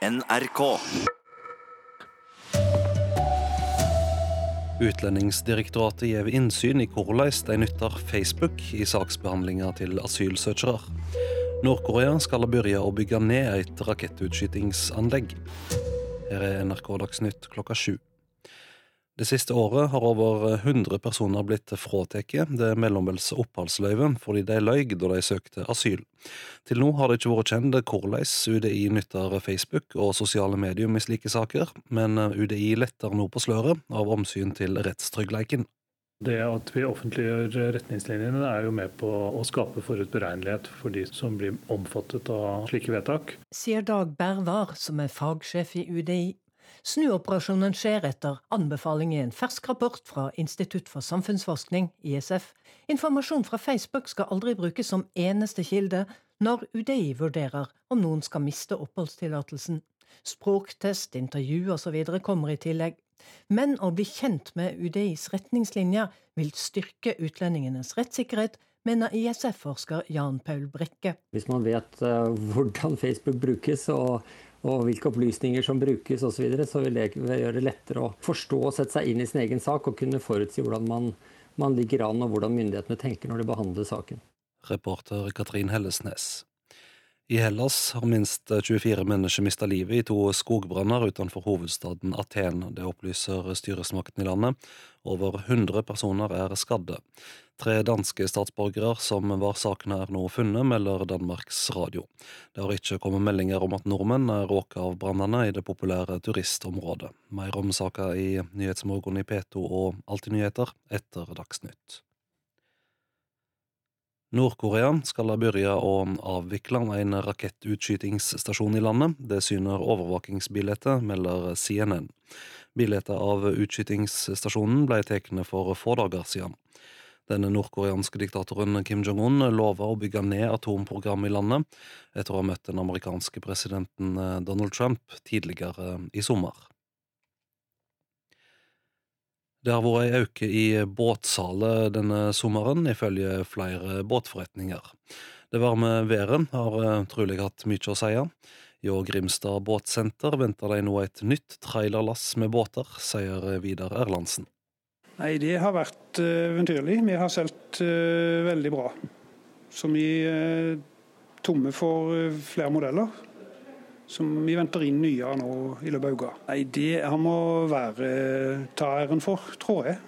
NRK. Utlendingsdirektoratet gir innsyn i hvordan de nytter Facebook i saksbehandlinga til asylsøkere. Nord-Korea skal begynne å bygge ned et rakettutskytingsanlegg. Her er NRK Dagsnytt klokka sju. Det siste året har over 100 personer blitt fratatt det mellombelse oppholdsløyvet fordi de løy da de søkte asyl. Til nå har det ikke vært kjent hvordan UDI nytter Facebook og sosiale medier i slike saker, men UDI letter nå på sløret av omsyn til rettstryggleiken. Det at vi offentliggjør retningslinjene er jo med på å skape forutberegnelighet for de som blir omfattet av slike vedtak. Sier Dag Bervar, som er fagsjef i UDI. Snuoperasjonen skjer etter anbefaling i en fersk rapport fra Institutt for samfunnsforskning, ISF. Informasjon fra Facebook skal aldri brukes som eneste kilde når UDI vurderer om noen skal miste oppholdstillatelsen. Språktest, intervju osv. kommer i tillegg. Men å bli kjent med UDIs retningslinjer vil styrke utlendingenes rettssikkerhet, mener ISF-forsker Jan Paul Brekke. Hvis man vet uh, hvordan Facebook brukes og og hvilke opplysninger som brukes osv., så, så vil det gjøre det lettere å forstå og sette seg inn i sin egen sak og kunne forutsi hvordan man, man ligger an og hvordan myndighetene tenker når de behandler saken. Reporter Katrin Hellesnes. I Hellas har minst 24 mennesker mista livet i to skogbranner utenfor hovedstaden Aten. Det opplyser styresmakten i landet. Over 100 personer er skadde. Tre danske statsborgere som var sakene er nå funnet, melder Danmarks Radio. Det har ikke kommet meldinger om at nordmenn er råka av brannene i det populære turistområdet. Mer om saka i Nyhetsmorgen i P2 og Alltid nyheter etter Dagsnytt. Nord-Korea skal begynne å avvikle en rakettutskytingsstasjon i landet. Det syner overvåkingsbildet, melder CNN. Bildet av utskytingsstasjonen ble tatt for få dager siden. Den nordkoreanske diktatoren Kim Jong-un lover å bygge ned atomprogrammet i landet, etter å ha møtt den amerikanske presidenten Donald Trump tidligere i sommer. Det har vært en økning i båtsalet denne sommeren, ifølge flere båtforretninger. Det varme været har eh, trolig hatt mye å si. Hjå Grimstad båtsenter venter de nå et nytt trailerlass med båter, sier Vidar Erlandsen. Nei, Det har vært eh, eventyrlig. Vi har solgt uh, veldig bra. Så vi er tomme for flere modeller som vi venter inn nye av nå i løpet av uka. Nei, Det han må være ta æren for, tror jeg.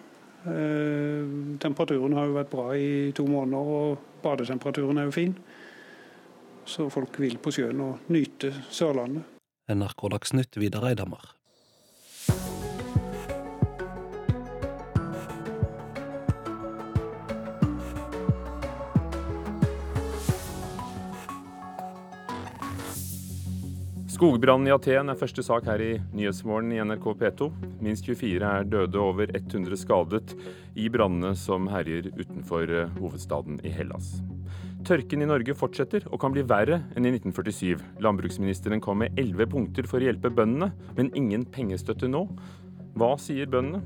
Eh, temperaturen har jo vært bra i to måneder, og badetemperaturen er jo fin. Så folk vil på sjøen og nyte Sørlandet. NRK Dagsnytt, Vidar Eidhammer. Skogbrannen i Aten er første sak her i Nyhetsmorgen i NRK P2. Minst 24 er døde, over 100 skadet i brannene som herjer utenfor eh, hovedstaden i Hellas. Tørken i Norge fortsetter og kan bli verre enn i 1947. Landbruksministeren kom med elleve punkter for å hjelpe bøndene, men ingen pengestøtte nå. Hva sier bøndene?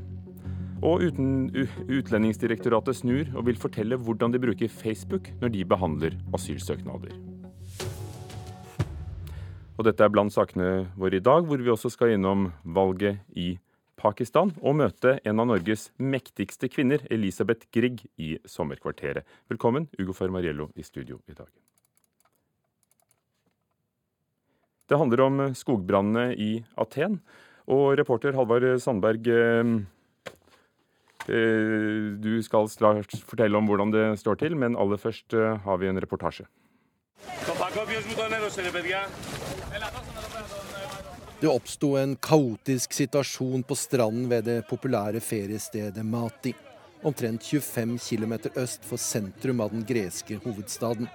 Og uten, Utlendingsdirektoratet snur og vil fortelle hvordan de bruker Facebook når de behandler asylsøknader. Og dette er blant sakene våre i dag, hvor vi også skal innom valget i Pakistan og møte en av Norges mektigste kvinner, Elisabeth Grieg, i sommerkvarteret. Velkommen, Ugo Fermariello, i studio i dag. Det handler om skogbrannene i Aten. Og reporter Halvard Sandberg, eh, eh, du skal straks fortelle om hvordan det står til, men aller først eh, har vi en reportasje. Det oppsto en kaotisk situasjon på stranden ved det populære feriestedet Mati. Omtrent 25 km øst for sentrum av den greske hovedstaden.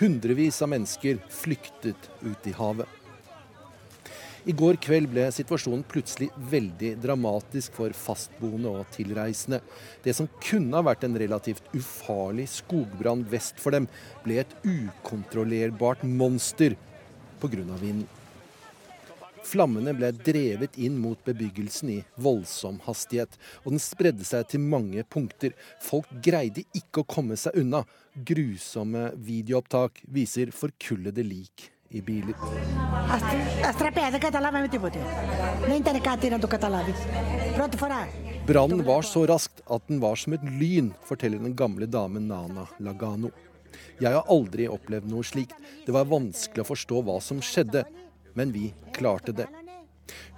Hundrevis av mennesker flyktet ut i havet. I går kveld ble situasjonen plutselig veldig dramatisk for fastboende og tilreisende. Det som kunne ha vært en relativt ufarlig skogbrann vest for dem, ble et ukontrollerbart monster pga. vinden. Flammene ble drevet inn mot bebyggelsen i voldsom hastighet, og den spredde seg til mange punkter. Folk greide ikke å komme seg unna. Grusomme videoopptak viser forkullede lik i biler. Brannen var så raskt at den var som et lyn, forteller den gamle damen Nana Lagano. Jeg har aldri opplevd noe slikt. Det var vanskelig å forstå hva som skjedde, men vi klarte det.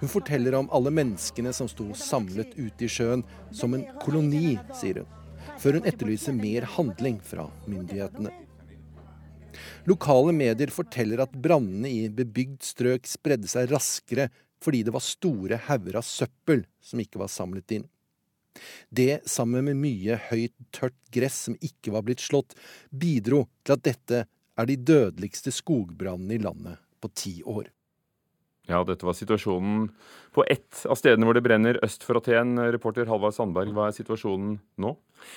Hun forteller om alle menneskene som sto samlet ute i sjøen, som en koloni, sier hun, før hun etterlyser mer handling fra myndighetene. Lokale medier forteller at brannene i bebygd strøk spredde seg raskere fordi det var store hauger av søppel som ikke var samlet inn. Det, sammen med mye høyt, tørt gress som ikke var blitt slått, bidro til at dette er de dødeligste skogbrannene i landet på ti år. Ja, dette var situasjonen på ett av stedene hvor det brenner øst for Aten. Reporter Halvard Sandberg, hva er situasjonen nå?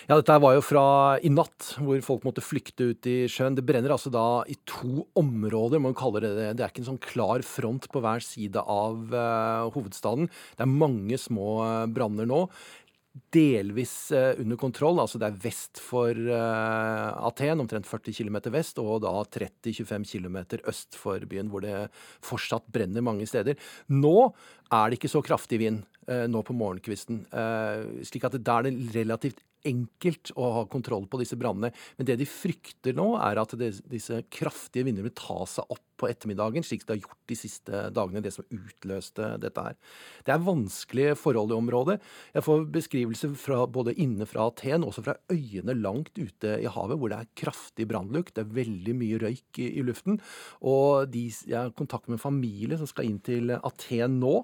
Ja, Dette var jo fra i natt, hvor folk måtte flykte ut i sjøen. Det brenner altså da i to områder, man kaller det det. Det er ikke en sånn klar front på hver side av uh, hovedstaden. Det er mange små uh, branner nå delvis uh, under kontroll. altså Det er vest for uh, Aten, omtrent 40 km vest, og da 30-25 km øst for byen, hvor det fortsatt brenner mange steder. Nå er det ikke så kraftig vind uh, nå på morgenkvisten, slik at der er det relativt enkelt å ha kontroll på disse brannene. Men det de frykter nå, er at det, disse kraftige vindene vil ta seg opp på ettermiddagen, slik det har gjort de siste dagene. Det som utløste dette her. Det er vanskelige forhold i området. Jeg får beskrivelser fra, både inne fra Aten og også fra øyene langt ute i havet, hvor det er kraftig brannlukt. Det er veldig mye røyk i, i luften. Og de, jeg har kontakt med en familie som skal inn til Aten nå.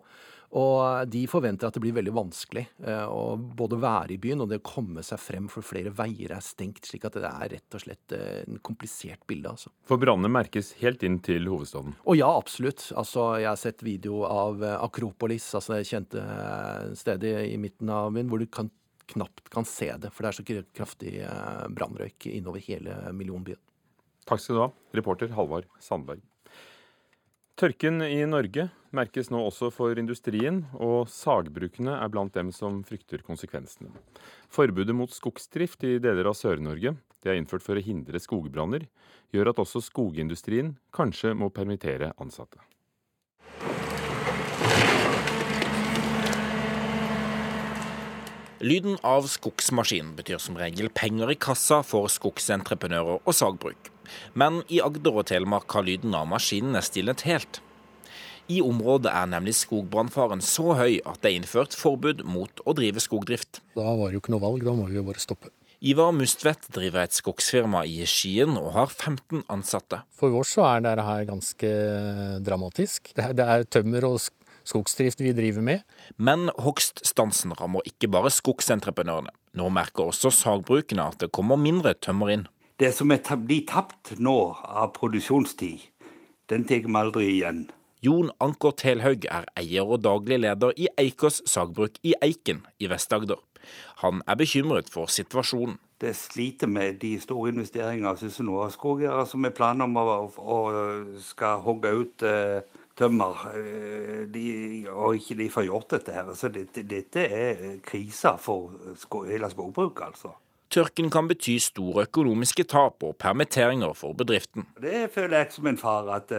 Og de forventer at det blir veldig vanskelig eh, å både være i byen og det å komme seg frem, for flere veier er stengt. Slik at det er rett og slett eh, en komplisert bilde. altså. For brannene merkes helt inn til hovedstaden? Å ja, absolutt. Altså, jeg har sett video av eh, Akropolis, altså det kjente stedet i midten av byen, hvor du kan, knapt kan se det. For det er så kraftig brannrøyk innover hele millionbyen. Takk skal du ha, reporter Halvard Sandberg. Tørken i Norge merkes nå også for industrien, og sagbrukene er blant dem som frykter konsekvensene. Forbudet mot skogsdrift i deler av Sør-Norge, det er innført for å hindre skogbranner, gjør at også skogindustrien kanskje må permittere ansatte. Lyden av skogsmaskin betyr som regel penger i kassa for skogsentreprenører og sagbruk. Men i Agder og Telemark har lyden av maskinene stilnet helt. I området er nemlig skogbrannfaren så høy at det er innført forbud mot å drive skogdrift. Da var det jo ikke noe valg, da må vi jo bare stoppe. Ivar Mustvedt driver et skogsfirma i Skien og har 15 ansatte. For oss så er dette her ganske dramatisk. Det er tømmer og skogsdrift vi driver med. Men hogststansen rammer ikke bare skogsentreprenørene. Nå merker også sagbrukene at det kommer mindre tømmer inn. Det som blir tapt nå av produksjonstid, den tar vi aldri igjen. Jon Anker Telhaug er eier og daglig leder i Eikås sagbruk i Eiken i Vest-Agder. Han er bekymret for situasjonen. Det sliter med de store investeringene nå av skogeiere som har planer om å, å, skal hogge ut eh, tømmer, eh, de, og ikke de får gjort dette her. Så dette, dette er krisa for sko, hele skogbruket, altså. Tørken kan bety store økonomiske tap og permitteringer for bedriften. Det føler jeg som en fare. At,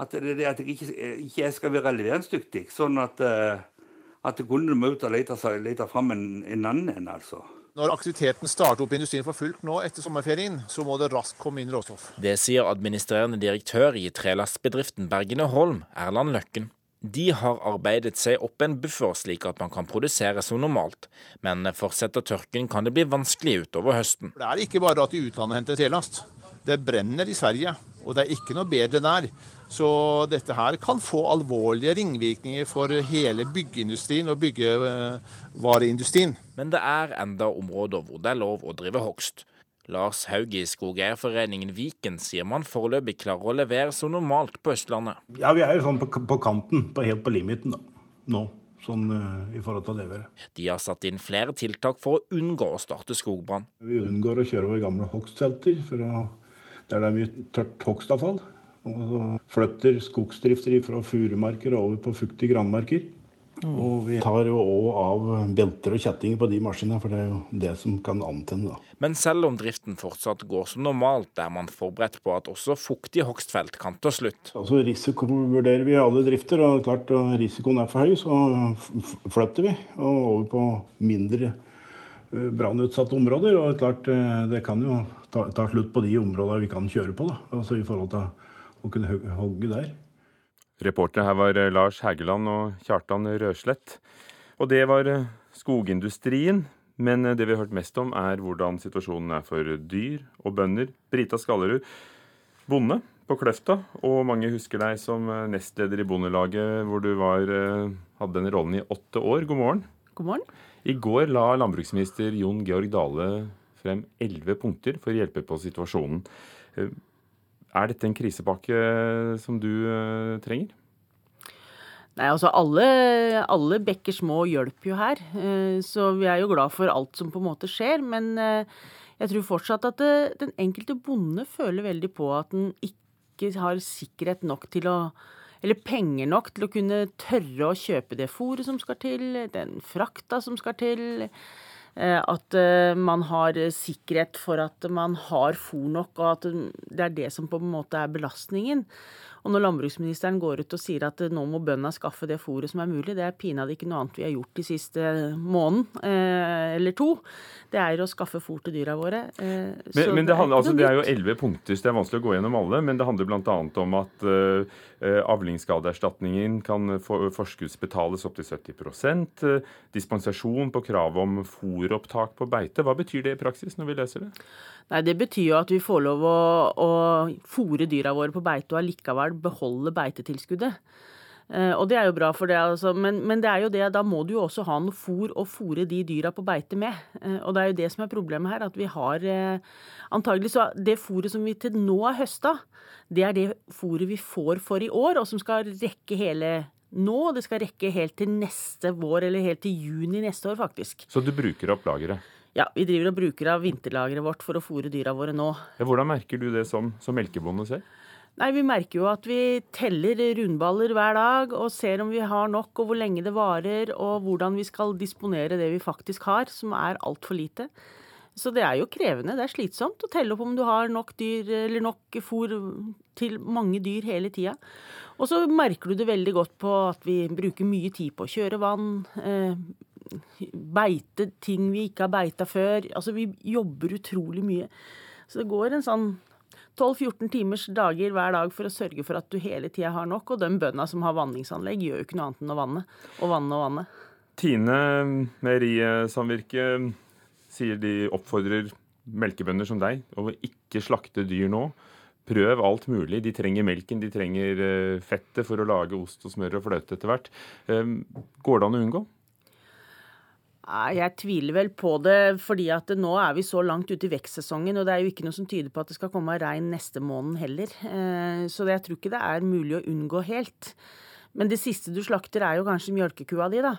at, det, at jeg ikke, ikke skal være leveringsdyktig. Sånn at, at kundene må ut og lete, lete fram en, en annen en, altså. Når aktiviteten starter opp i industrien for fullt nå etter sommerferien, så må det raskt komme inn råstoff. Det sier administrerende direktør i trelastbedriften Bergene Holm, Erland Løkken. De har arbeidet seg opp en buffer slik at man kan produsere som normalt, men fortsetter tørken kan det bli vanskelig utover høsten. Det er ikke bare at de utlandet henter trelast. Det brenner i Sverige, og det er ikke noe bedre der. Så dette her kan få alvorlige ringvirkninger for hele byggeindustrien og byggevareindustrien. Men det er enda områder hvor det er lov å drive hogst. Lars Haug i Skogeierforeningen Viken sier man foreløpig klarer å levere som normalt på Østlandet. Ja, vi er jo sånn på, på kanten, på helt på limiten da, nå. Sånn uh, i forhold til å levere. De har satt inn flere tiltak for å unngå å starte skogbrann. Vi unngår å kjøre over gamle hogstfelter, der det er mye tørt hogstavfall. Og så flytter skogsdrifter fra furumarker over på fuktige granmarker. Og vi tar jo òg av belter og kjettinger på de maskinene, for det er jo det som kan antenne. da. Men selv om driften fortsatt går som normalt, er man forberedt på at også fuktige hogstfelt kan ta slutt. Altså Risiko vurderer vi i alle drifter, og klart risikoen er for høy, så flytter vi og over på mindre eh, brannutsatte områder. Og klart det kan jo ta, ta slutt på de områdene vi kan kjøre på, da. altså i forhold til å kunne hogge der. Reportere her var eh, Lars Hægeland og Kjartan Røslett. Og det var eh, skogindustrien. Men eh, det vi har hørt mest om, er hvordan situasjonen er for dyr og bønder. Brita Skallerud, bonde på Kløfta, og mange husker deg som nestleder i Bondelaget, hvor du var, hadde den rollen i åtte år. God morgen. God morgen. I går la landbruksminister Jon Georg Dale frem elleve punkter for å hjelpe på situasjonen. Er dette en krisepakke som du uh, trenger? Nei, altså alle, alle bekker små hjelper jo her. Uh, så vi er jo glad for alt som på en måte skjer. Men jeg tror fortsatt at den enkelte bonde føler veldig på at den ikke har sikkerhet nok til å eller penger nok til å kunne tørre å kjøpe det fôret som skal til, den frakta som skal til. Eh, at eh, man har sikkerhet for at man har fôr nok, og at det er det som på en måte er belastningen. Og når landbruksministeren går ut og sier at nå må bøndene skaffe det fôret som er mulig, det er pinadø ikke noe annet vi har gjort de siste måneden eh, eller to. Det er å skaffe fôr til dyra våre. Eh, men, men det, handler, altså, det, er jo elleve punkter, så det er vanskelig å gå gjennom alle. Men det handler bl.a. om at eh, avlingsskadeerstatningen kan for, forskuddsbetales opptil 70 eh, Dispensasjon på krav om fôropptak på beite. Hva betyr det i praksis når vi leser det? Nei, Det betyr jo at vi får lov å, å fôre dyra våre på beite og allikevel beholde beitetilskuddet. Eh, og det er jo bra for det, altså. men, men, det er jo det, da må du jo også ha noe fôr å fôre de dyra på beite med. Eh, og det er jo det som er problemet her, at vi har eh, antagelig så Det fôret som vi til nå har høsta, det er det fôret vi får for i år, og som skal rekke hele nå. Det skal rekke helt til neste vår, eller helt til juni neste år, faktisk. Så du bruker opp lageret? Ja, vi driver og bruker av vinterlageret vårt for å fôre dyra våre nå. Ja, hvordan merker du det som, som melkebonde selv? Nei, Vi merker jo at vi teller rundballer hver dag og ser om vi har nok, og hvor lenge det varer, og hvordan vi skal disponere det vi faktisk har, som er altfor lite. Så det er jo krevende. Det er slitsomt å telle opp om du har nok dyr, eller nok fôr til mange dyr hele tida. Og så merker du det veldig godt på at vi bruker mye tid på å kjøre vann, eh, beite ting vi ikke har beita før. Altså, vi jobber utrolig mye. Så det går en sånn 12-14 timers dager hver dag for å sørge for at du hele tida har nok. Og de bøndene som har vanningsanlegg, gjør jo ikke noe annet enn å vanne og vanne og vanne. Tine Meierisamvirke sier de oppfordrer melkebønder som deg å ikke slakte dyr nå. Prøv alt mulig. De trenger melken, de trenger eh, fettet for å lage ost og smør og fløte etter hvert. Eh, går det an å unngå? Jeg tviler vel på det, fordi at nå er vi så langt ute i vekstsesongen, og det er jo ikke noe som tyder på at det skal komme regn neste måned heller. Eh, så jeg tror ikke det er mulig å unngå helt. Men det siste du slakter, er jo kanskje mjølkekua di, da.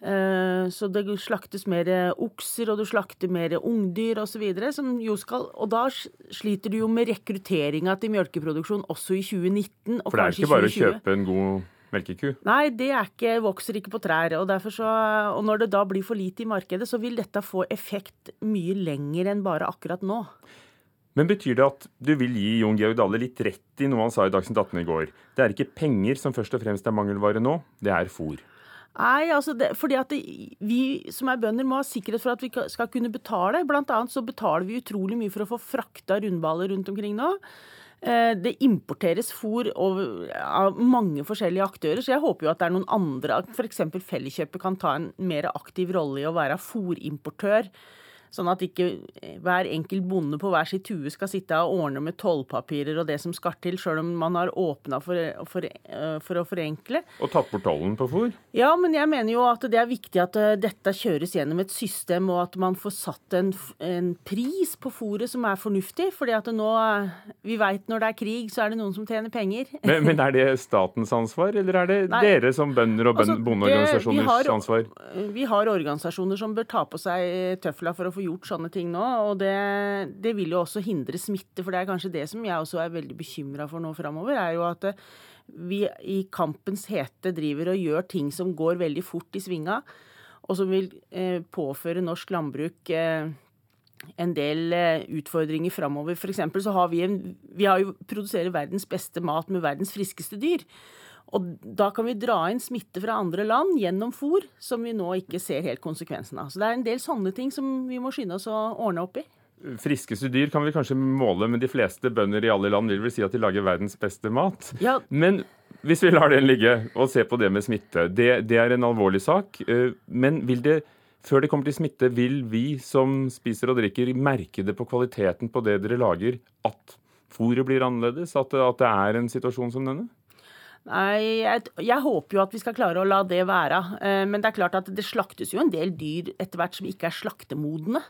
Eh, så det slaktes mer okser, og du slakter mer ungdyr osv. Og, og da sliter du jo med rekrutteringa til mjølkeproduksjon også i 2019 og For det er ikke bare å kjøpe en god melkeku? Nei, det ikke, vokser ikke på trær. Og, så, og, når det da blir for lite i markedet, så vil dette få effekt mye lenger enn bare akkurat nå. Men betyr det at du vil gi Jon Georg Dale litt rett i noe han sa i Dagsnytt 18 i går? Det er ikke penger som først og fremst er mangelvare nå, det er fôr. Nei, altså det, fordi at det, vi som er bønder må ha sikkerhet for at vi skal kunne betale. Blant annet så betaler vi utrolig mye for å få frakta rundballer rundt omkring nå. Eh, det importeres fôr av mange forskjellige aktører, så jeg håper jo at det er noen andre, f.eks. Felleskjøpet, kan ta en mer aktiv rolle i å være fôrimportør Sånn at ikke hver enkelt bonde på hver sitt hue skal sitte og ordne med tollpapirer og det som skal til, sjøl om man har åpna for, for, eh, for, å forenkle. Og tatt bort tollen på fôr? Ja, men jeg mener jo at det er viktig at eh, dette kjøres gjennom et system, og at man får satt en, en pris på fôret som er fornuftig. fordi at nå, vi veit når det er krig, så er det noen som tjener penger. Men, men er det statens ansvar, eller er det Nei, dere som bønder og altså, bondeorganisasjoners ansvar? Vi har organisasjoner som bør ta på seg tøfla for å få gjort sånne ting nå. Og det, det, vil jo også hindre smitte, for det er kanskje det som jeg også er veldig bekymra for nå framover. er jo at vi i kampens hete driver og gjør ting som går veldig fort i svinga, og som vil eh, påføre norsk landbruk eh, en del eh, utfordringer framover. F.eks. så har vi, en, vi har jo produserer verdens beste mat med verdens friskeste dyr. Og da kan vi dra inn smitte fra andre land gjennom fôr, som vi nå ikke ser helt konsekvensen av. Så det er en del sånne ting som vi må skynde oss å ordne opp i. Friskeste dyr kan vi kanskje måle, men de fleste bønder i alle land vil vel si at de lager verdens beste mat. Ja. Men hvis vi lar den ligge og ser på det med smitte, det, det er en alvorlig sak. Eh, men vil det, før det kommer til smitte, vil vi som spiser og drikker merke det på kvaliteten på det dere lager, at fôret blir annerledes? At, at det er en situasjon som denne? Nei, jeg, jeg, håper jo at vi skal klare å la det være. Eh, men det er klart at det slaktes jo en del dyr etter hvert som ikke er slaktemodne.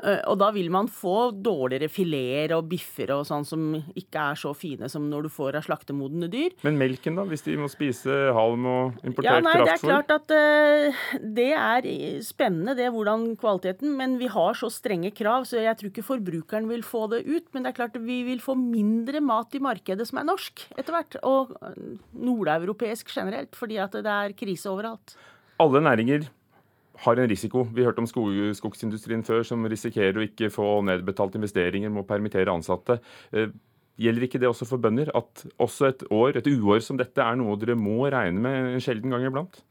Eh, og da vil man få dårligere fileter og biffer og sånn som ikke er så fine som når du får av slaktemodne dyr. Men melken, da? Hvis de må spise halm og importert ja, nei, kraftfôr? Det er klart at uh, det er spennende, det hvordan kvaliteten. Men vi har så strenge krav, så jeg tror ikke forbrukeren vil få det ut. Men det er klart vi vil få mindre mat i markedet som er norsk etter hvert. Og nordeuropeisk generelt, fordi at det er krise overalt. Alle næringer har en risiko. Vi hørte om skog, skogsindustrien før, som risikerer å ikke få nedbetalt investeringer, må permittere ansatte. Eh, gjelder ikke det også for bønder? At også et år, et uår som dette er noe dere må regne med en sjelden gang iblant?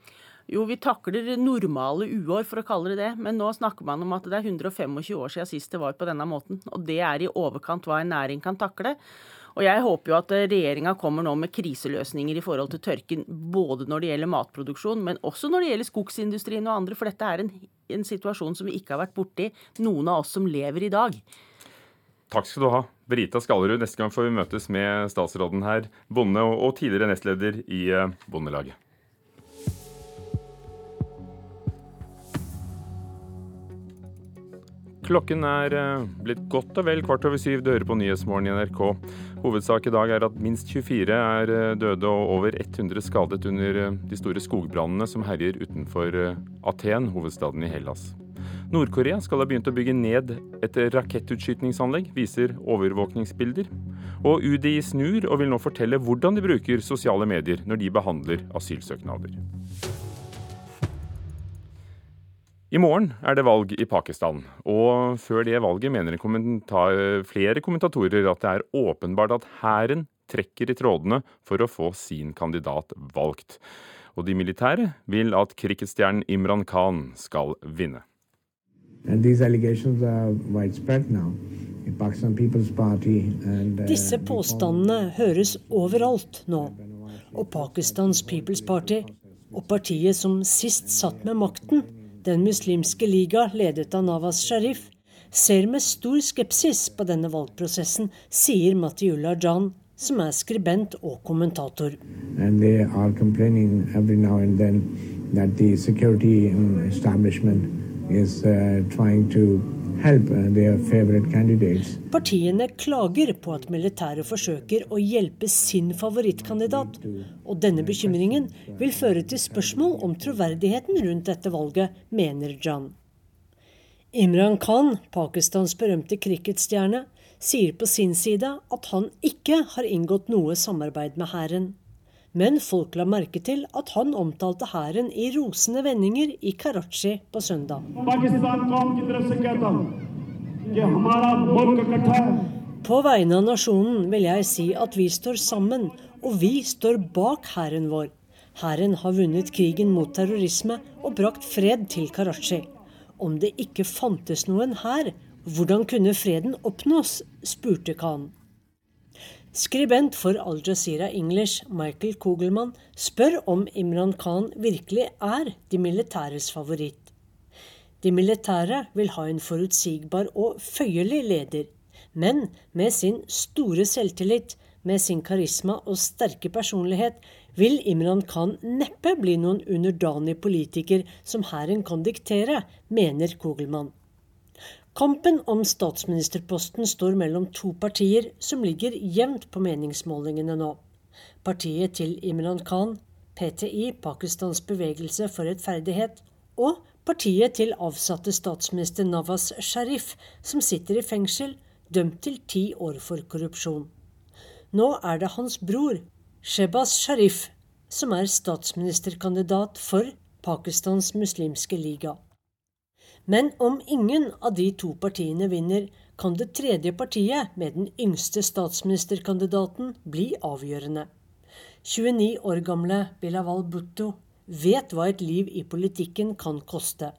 Jo, vi takler normale uår, for å kalle det det. Men nå snakker man om at det er 125 år siden sist det var på denne måten. Og det er i overkant hva en næring kan takle. Og jeg håper jo at eh, regjeringa kommer nå med kriseløsninger i forhold til tørken, både når det gjelder matproduksjon, men også når det gjelder skogsindustrien og andre. For dette er en, en situasjon som vi ikke har vært borti, noen av oss som lever i dag. Takk skal du ha, Brita Skallerud. Neste gang får vi møtes med statsråden her, bonde og tidligere nestleder i eh, Bondelaget. Klokken er eh, blitt godt og vel kvart over syv. Du hører på Nyhetsmorgen i NRK. Hovedsak i dag er at minst 24 er eh, døde og over 100 skadet under eh, de store skogbrannene som herjer utenfor Aten, hovedstaden i Hellas. Nord-Korea skal ha begynt å bygge ned et rakettutskytningsanlegg, viser overvåkningsbilder. Og UDI snur og vil nå fortelle hvordan de bruker sosiale medier når de behandler asylsøknader. I morgen er det valg i Pakistan, og før det valget mener kommentar, flere kommentatorer at det er åpenbart at hæren trekker i trådene for å få sin kandidat valgt. Og de militære vil at cricketstjernen Imran Khan skal vinne. Uh, Disse påstandene høres overalt nå. Og Pakistans People's Party, og partiet som sist satt med makten, den muslimske liga, ledet av Nawaz Sharif, ser med stor skepsis på denne valgprosessen, sier Matiullah Jan, som er skribent og kommentator. The is uh, trying to Partiene klager på at militæret forsøker å hjelpe sin favorittkandidat, og denne bekymringen vil føre til spørsmål om troverdigheten rundt dette valget, mener Jan. Imran Khan, Pakistans berømte cricketstjerne, sier på sin side at han ikke har inngått noe samarbeid med hæren. Men folk la merke til at han omtalte hæren i rosende vendinger i Karachi på søndag. På vegne av nasjonen vil jeg si at vi står sammen, og vi står bak hæren vår. Hæren har vunnet krigen mot terrorisme og brakt fred til Karachi. Om det ikke fantes noen hær, hvordan kunne freden oppnås, spurte Khan. Skribent for Al Jazeera English, Michael Kugelmann, spør om Imran Khan virkelig er de militæres favoritt. De militære vil ha en forutsigbar og føyelig leder, men med sin store selvtillit, med sin karisma og sterke personlighet, vil Imran Khan neppe bli noen underdanig politiker som hæren kan diktere, mener Kugelmann. Kampen om statsministerposten står mellom to partier som ligger jevnt på meningsmålingene nå. Partiet til Imran Khan, PTI, Pakistans bevegelse for rettferdighet, og partiet til avsatte statsminister Nawaz Sharif, som sitter i fengsel, dømt til ti år for korrupsjon. Nå er det hans bror, Shebas Sharif, som er statsministerkandidat for Pakistans muslimske liga. Men om ingen av de to partiene vinner, kan det tredje partiet, med den yngste statsministerkandidaten, bli avgjørende. 29 år gamle Bilawal Bhutto vet hva et liv i politikken kan koste.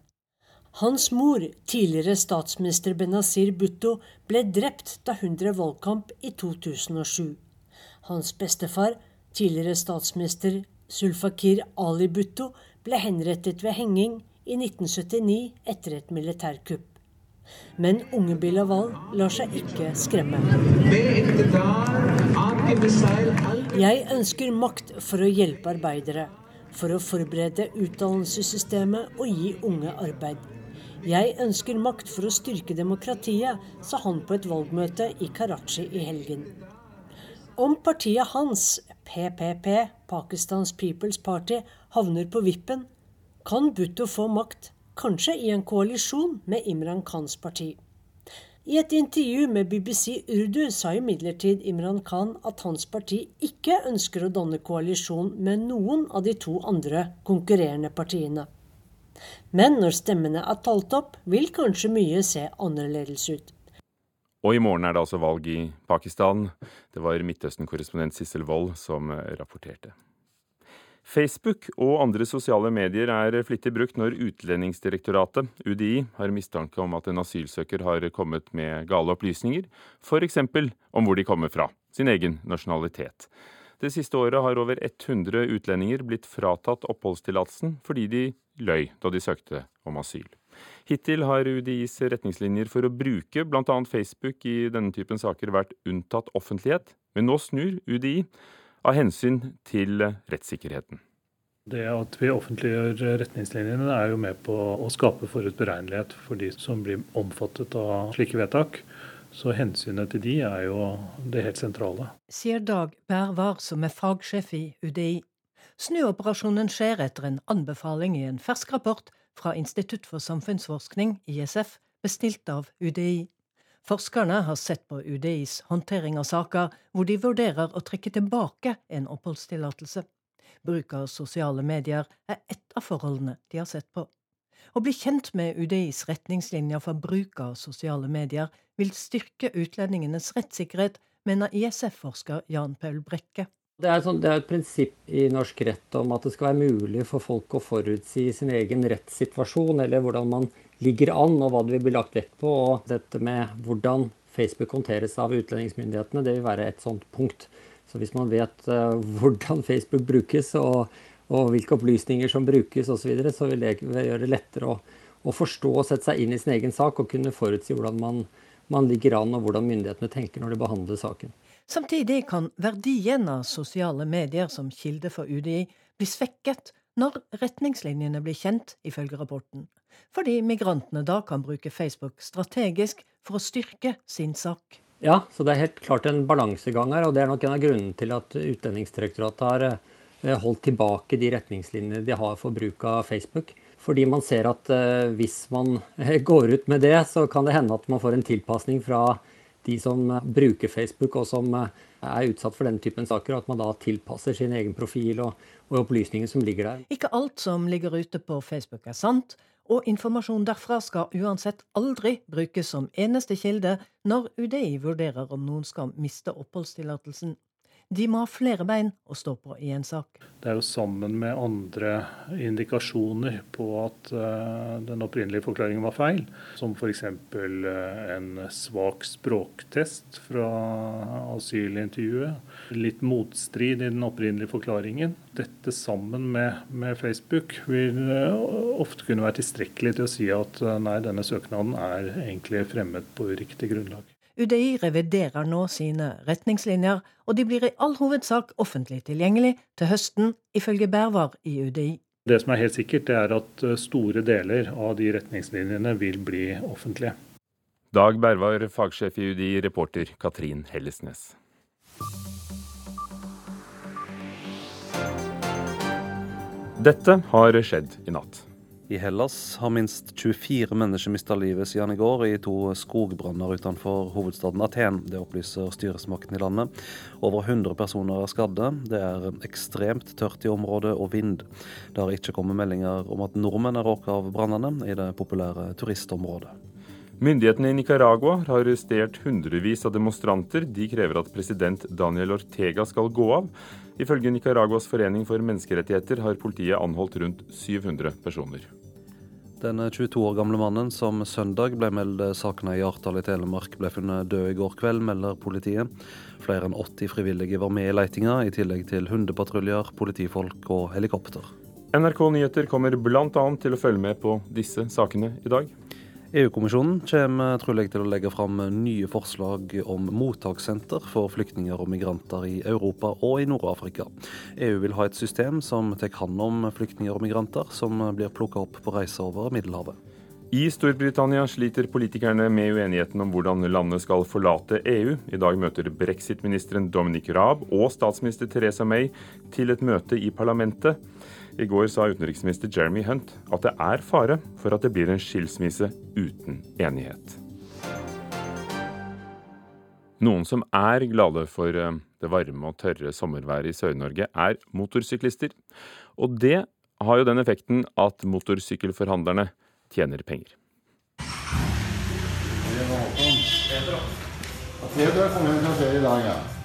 Hans mor, tidligere statsminister Benazir Bhutto, ble drept da hun drev valgkamp i 2007. Hans bestefar, tidligere statsminister Sulfakir Ali Bhutto, ble henrettet ved henging i 1979 etter et militærkupp. Men unge Bilaval lar seg ikke skremme. Jeg ønsker makt for å hjelpe arbeidere, for å forberede utdannelsessystemet og gi unge arbeid. Jeg ønsker makt for å styrke demokratiet, sa han på et valgmøte i Karachi i helgen. Om partiet hans, PPP, Pakistans People's Party, havner på vippen, kan Bhutto få makt kanskje i en koalisjon med Imran Khans parti. I et intervju med BBC Urdu sa imidlertid Imran Khan at hans parti ikke ønsker å danne koalisjon med noen av de to andre konkurrerende partiene. Men når stemmene er talt opp, vil kanskje mye se annerledes ut. Og i morgen er det altså valg i Pakistan. Det var Midtøsten-korrespondent Sissel Wold som rapporterte. Facebook og andre sosiale medier er flittig brukt når Utlendingsdirektoratet, UDI, har mistanke om at en asylsøker har kommet med gale opplysninger, f.eks. om hvor de kommer fra, sin egen nasjonalitet. Det siste året har over 100 utlendinger blitt fratatt oppholdstillatelsen fordi de løy da de søkte om asyl. Hittil har UDIs retningslinjer for å bruke bl.a. Facebook i denne typen saker vært unntatt offentlighet, men nå snur UDI av hensyn til rettssikkerheten. Det at vi offentliggjør retningslinjene er jo med på å skape forutberegnelighet for de som blir omfattet av slike vedtak. Så hensynet til de er jo det helt sentrale. Sier Dag Bærvar, som er fagsjef i UDI. Snuoperasjonen skjer etter en anbefaling i en fersk rapport fra Institutt for samfunnsforskning, ISF, bestilt av UDI. Forskerne har sett på UDIs håndtering av saker hvor de vurderer å trekke tilbake en oppholdstillatelse. Bruk av sosiale medier er ett av forholdene de har sett på. Å bli kjent med UDIs retningslinjer for bruk av sosiale medier vil styrke utlendingenes rettssikkerhet, mener ISF-forsker Jan Paul Brekke. Det er, sånn, det er, et prinsipp i norsk rett om at det skal være mulig for folk å forutsi sin egen rettssituasjon, eller hvordan man ligger an, og hva det vil bli lagt vekt på. Og dette med hvordan Facebook håndteres av utlendingsmyndighetene, det vil være et sånt punkt. Så hvis man vet uh, hvordan Facebook brukes, og, og, hvilke opplysninger som brukes osv., så, så vil det gjøre det lettere å, å, forstå og sette seg inn i sin egen sak, og kunne forutsi hvordan man, man ligger an, og hvordan myndighetene tenker når de behandler saken. Samtidig kan verdien av sosiale medier som kilde for UDI bli svekket når retningslinjene blir kjent, ifølge rapporten fordi migrantene da kan bruke Facebook strategisk for å styrke sin sak. Ja, så det er helt klart en balansegang her, og det er nok en av grunnene til at Utlendingsdirektoratet har eh, holdt tilbake de retningslinjene de har for bruk av Facebook. Fordi man ser at uh, hvis man går ut med det, så kan det hende at man får en tilpasning fra de som bruker Facebook og som er utsatt for denne typen saker, og at man da tilpasser sin egen profil og, og opplysninger som ligger der. Ikke alt som ligger ute på Facebook er sant, og informasjon derfra skal uansett aldri brukes som eneste kilde når UDI vurderer om noen skal miste oppholdstillatelsen. De må ha flere bein å stå på i en sak. Det er jo sammen med andre indikasjoner på at uh, den opprinnelige forklaringen var feil, som f.eks. Eh, en svak språktest fra asylintervjuet, litt motstrid i den opprinnelige forklaringen. Dette sammen med, med Facebook vil uh, ofte kunne være tilstrekkelig til å si at nei, denne søknaden er egentlig fremmet på uriktig grunnlag. UDI reviderer nå sine retningslinjer, og de blir i all hovedsak offentlig tilgjengelig til høsten, ifølge Bervar i UDI. Det som er helt sikkert, det er at eh, store deler av de retningslinjene vil bli offentlige. Dag Bervar, fagsjef i UDI, reporter Katrin Hellesnes. Dette har skjedd i natt. I Hellas har minst 24 mennesker mista livet siden i går i to skogbranner utenfor hovedstaden Aten. Det opplyser styresmakten i landet. Over 100 personer er skadde. Det er ekstremt tørt i området og vind. Det har ikke kommet meldinger om at nordmenn er råka av brannene i det populære turistområdet. Myndighetene i Nicaragua har arrestert hundrevis av demonstranter. De krever at president Daniel Ortega skal gå av. Ifølge Nicaraguas forening for menneskerettigheter har politiet anholdt rundt 700 personer. Den 22 år gamle mannen som søndag ble meldt savna i Hjartdal i Telemark, ble funnet død i går kveld, melder politiet. Flere enn 80 frivillige var med i leitinga, i tillegg til hundepatruljer, politifolk og helikopter. NRK Nyheter kommer bl.a. til å følge med på disse sakene i dag. EU-kommisjonen kommer trolig til å legge fram nye forslag om mottakssenter for flyktninger og migranter i Europa og i Nord-Afrika. EU vil ha et system som tar hånd om flyktninger og migranter som blir plukka opp på reise over Middelhavet. I Storbritannia sliter politikerne med uenigheten om hvordan landet skal forlate EU. I dag møter brexit-ministeren Dominic Raab og statsminister Theresa May til et møte i parlamentet. I går sa utenriksminister Jeremy Hunt at det er fare for at det blir en skilsmisse uten enighet. Noen som er glade for eh, det varme og tørre sommerværet i Sør-Norge, er motorsyklister. Og det har jo den effekten at motorsykkelforhandlerne tjener penger. Det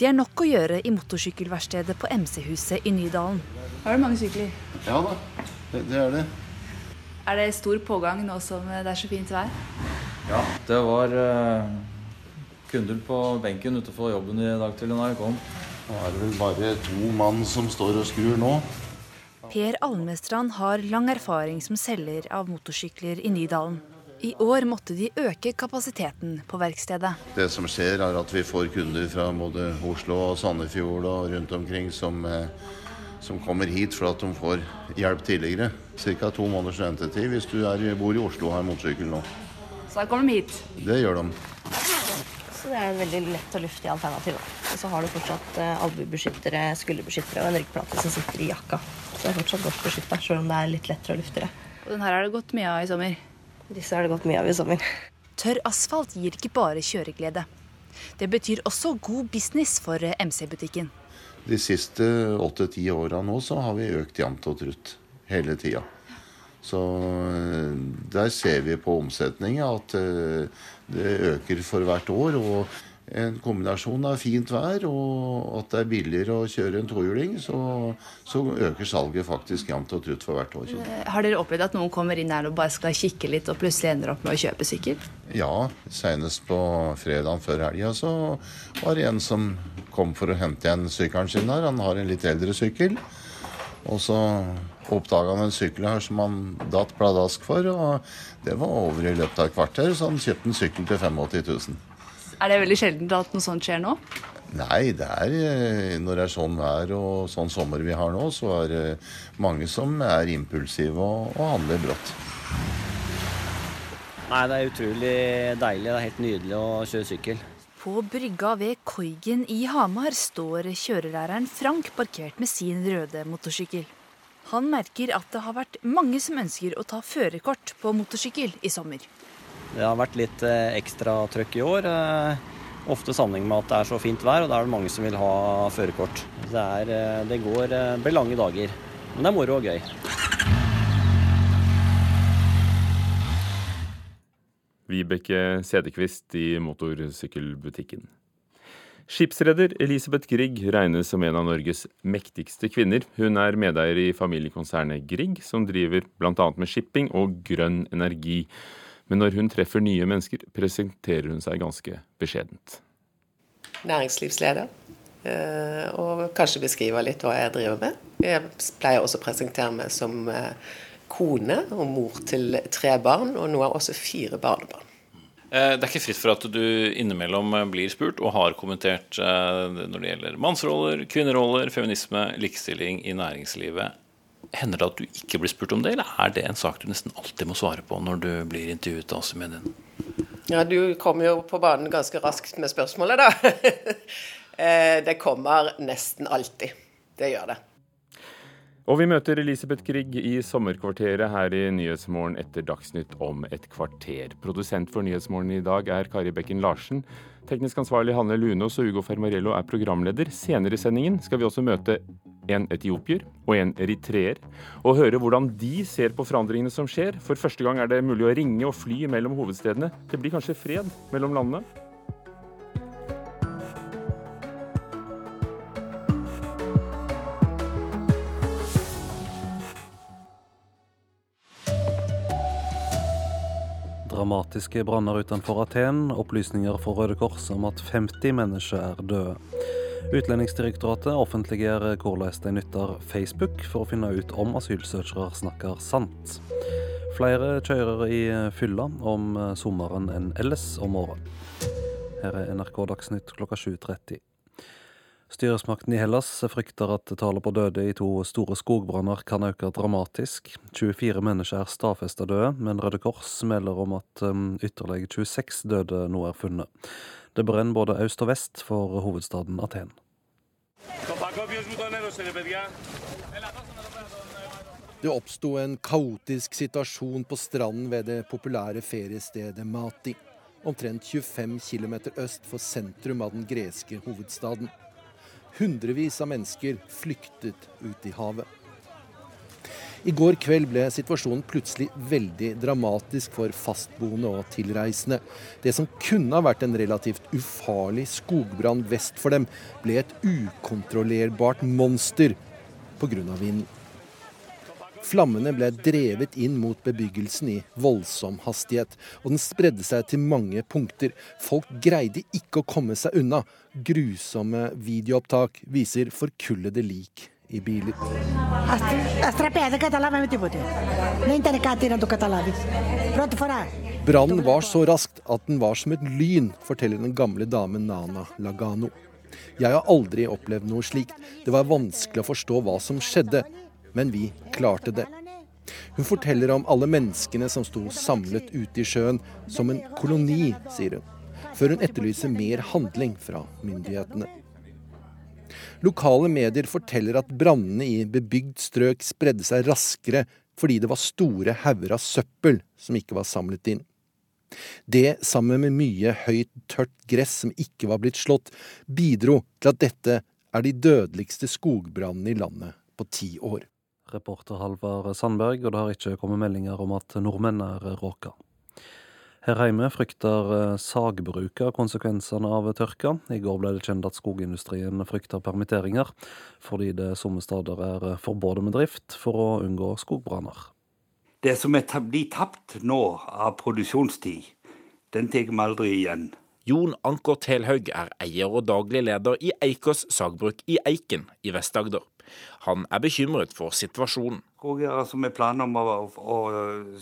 er nok å gjøre i motorsykkelverkstedet på MC-huset i Nydalen. Har du mange sykler? Ja da, det, det er det. Er det stor pågang nå som det er så fint vær? Ja, det var uh, kunder på benken utenfor jobben i dag til når jeg kom. Nå er det vel bare to mann som står og skrur nå. Per Almestrand har lang erfaring som selger av motorsykler i Nydalen. I år måtte de øke kapasiteten på verkstedet. Det som skjer, er at vi får kunder fra både Oslo og Sandefjord og rundt omkring som uh, som kommer hit for at de får hjelp tidligere. Ca. to måneders ventetid hvis du er, bor i Oslo og har motorsykkel nå. Så da kommer de hit? Det gjør de. Så det er en veldig lett og luftig alternativ. Og så har du fortsatt uh, albuebeskyttere, skulderbeskyttere og en ryggplate som sitter i jakka. Så det er fortsatt godt beskytta, sjøl om det er litt lettere og luftigere. Og den her har det gått mye av i sommer? Disse har det gått mye av i sommer. Tørr asfalt gir ikke bare kjøreglede. Det betyr også god business for eh, MC-butikken. De siste åtte-ti åra nå så har vi økt jevnt og trutt hele tida. Så eh, der ser vi på omsetninga at eh, det øker for hvert år. og en kombinasjon av fint vær og at det er billigere å kjøre en tohjuling, så, så, øker salget faktisk jevnt og trutt for hvert år. Har dere opplevd at noen kommer inn her og bare skal kikke litt, og plutselig ender opp med å kjøpe sykkel? Ja, senest på fredagen før helga så var det en som kom for å hente igjen sykkelen sin her. Han har en litt eldre sykkel. Og så oppdaga han en sykkel her som han datt pladask for, og det var over i løpet av et kvarter, så han kjøpte en sykkel til 85 000. Er det veldig sjeldent at noe sånt skjer nå? Nei, det er, eh, når det er sånn vær og sånn sommer vi har nå, så er det mange som er impulsive og, og handler brått. Nei, det er utrolig deilig. Det er helt nydelig å kjøre sykkel. På brygga ved Koigen i Hamar står kjørelæreren Frank parkert med sin røde motorsykkel. Han merker at det har vært mange som ønsker å ta førerkort på motorsykkel i sommer. Det har vært litt eh, ekstra trøkk i år. Eh, ofte sammenheng med at det er så fint vær, og da er det mange som vil ha førerkort. Det, eh, det går, blir lange dager. Men det er moro og gøy. Vibeke Sedekvist i motorsykkelbutikken. Skipsreder Elisabeth Grieg regnes som en av Norges mektigste kvinner. Hun er medeier i familiekonsernet Grieg, som driver bl.a. med shipping og grønn energi. Men når hun treffer nye mennesker, presenterer hun seg ganske beskjedent. Næringslivsleder. Eh, og kanskje beskriver litt hva jeg driver med. Jeg pleier også å presentere meg som eh, kone og mor til tre barn, og nå har også fire barnebarn. Eh, det er ikke fritt for at du innimellom blir spurt, og har kommentert når det gjelder mannsroller, kvinneroller, feminisme, likestilling i næringslivet. Hender det at du ikke blir spurt om det, eller er det en sak du nesten alltid må svare på når du blir intervjuet av mediene? Ja, du kommer jo på banen ganske raskt med spørsmålet, da. Eh, det kommer nesten alltid. Det gjør det. Og vi møter Elisabeth Grieg i sommerkvarteret her i Nyhetsmorgen etter Dagsnytt om et kvarter. Produsent for Nyhetsmorgen i dag er Kari Bekken Larsen. Teknisk ansvarlig Hanne Lunås og Ugo Fermarello er programleder. Senere i sendingen skal vi også møte en etiopier og en eritreer, og høre hvordan de ser på forandringene som skjer. For første gang er det mulig å ringe og fly mellom hovedstedene. Det blir kanskje fred mellom landene? Dramatiske branner utenfor Aten, opplysninger fra Røde Kors om at 50 mennesker er døde. Utlendingsdirektoratet offentliggjør hvordan de nytter Facebook for å finne ut om asylsøkere snakker sant. Flere kjører i fylla om sommeren enn ellers om året. Her er NRK Dagsnytt klokka 7.30. Styresmakten i Hellas frykter at tallet på døde i to store skogbranner kan øke dramatisk. 24 mennesker er stadfesta døde, men Røde Kors melder om at um, ytterligere 26 døde nå er funnet. Det brenner både øst og vest for hovedstaden Aten. Det oppsto en kaotisk situasjon på stranden ved det populære feriestedet Mati. Omtrent 25 km øst for sentrum av den greske hovedstaden. Hundrevis av mennesker flyktet ut i havet. I går kveld ble situasjonen plutselig veldig dramatisk for fastboende og tilreisende. Det som kunne ha vært en relativt ufarlig skogbrann vest for dem, ble et ukontrollerbart monster pga. vinden. Flammene ble drevet inn mot bebyggelsen i voldsom hastighet, og den spredde seg til mange punkter. Folk greide ikke å komme seg unna. Grusomme videoopptak viser forkullede lik i biler. Brannen var så raskt at den var som et lyn, forteller den gamle damen Nana Lagano. Jeg har aldri opplevd noe slikt. Det var vanskelig å forstå hva som skjedde, men vi klarte det. Hun forteller om alle menneskene som sto samlet ute i sjøen, som en koloni, sier hun, før hun etterlyser mer handling fra myndighetene. Lokale medier forteller at brannene i bebygd strøk spredde seg raskere fordi det var store hauger av søppel som ikke var samlet inn. Det, sammen med mye høyt, tørt gress som ikke var blitt slått, bidro til at dette er de dødeligste skogbrannene i landet på ti år. Reporter Halvard Sandberg, og det har ikke kommet meldinger om at nordmenn er råka. Her hjemme frykter sagbruka konsekvensene av tørka. I går ble det kjent at skogindustrien frykter permitteringer, fordi det somme steder er forbudet med drift for å unngå skogbranner. Det som er blir tapt nå av produksjonstid, den tar vi aldri igjen. Jon Anker Telhaug er eier og daglig leder i Eikås sagbruk i Eiken i Vest-Agder. Han er bekymret for situasjonen. Skogeiere som har planer om å, å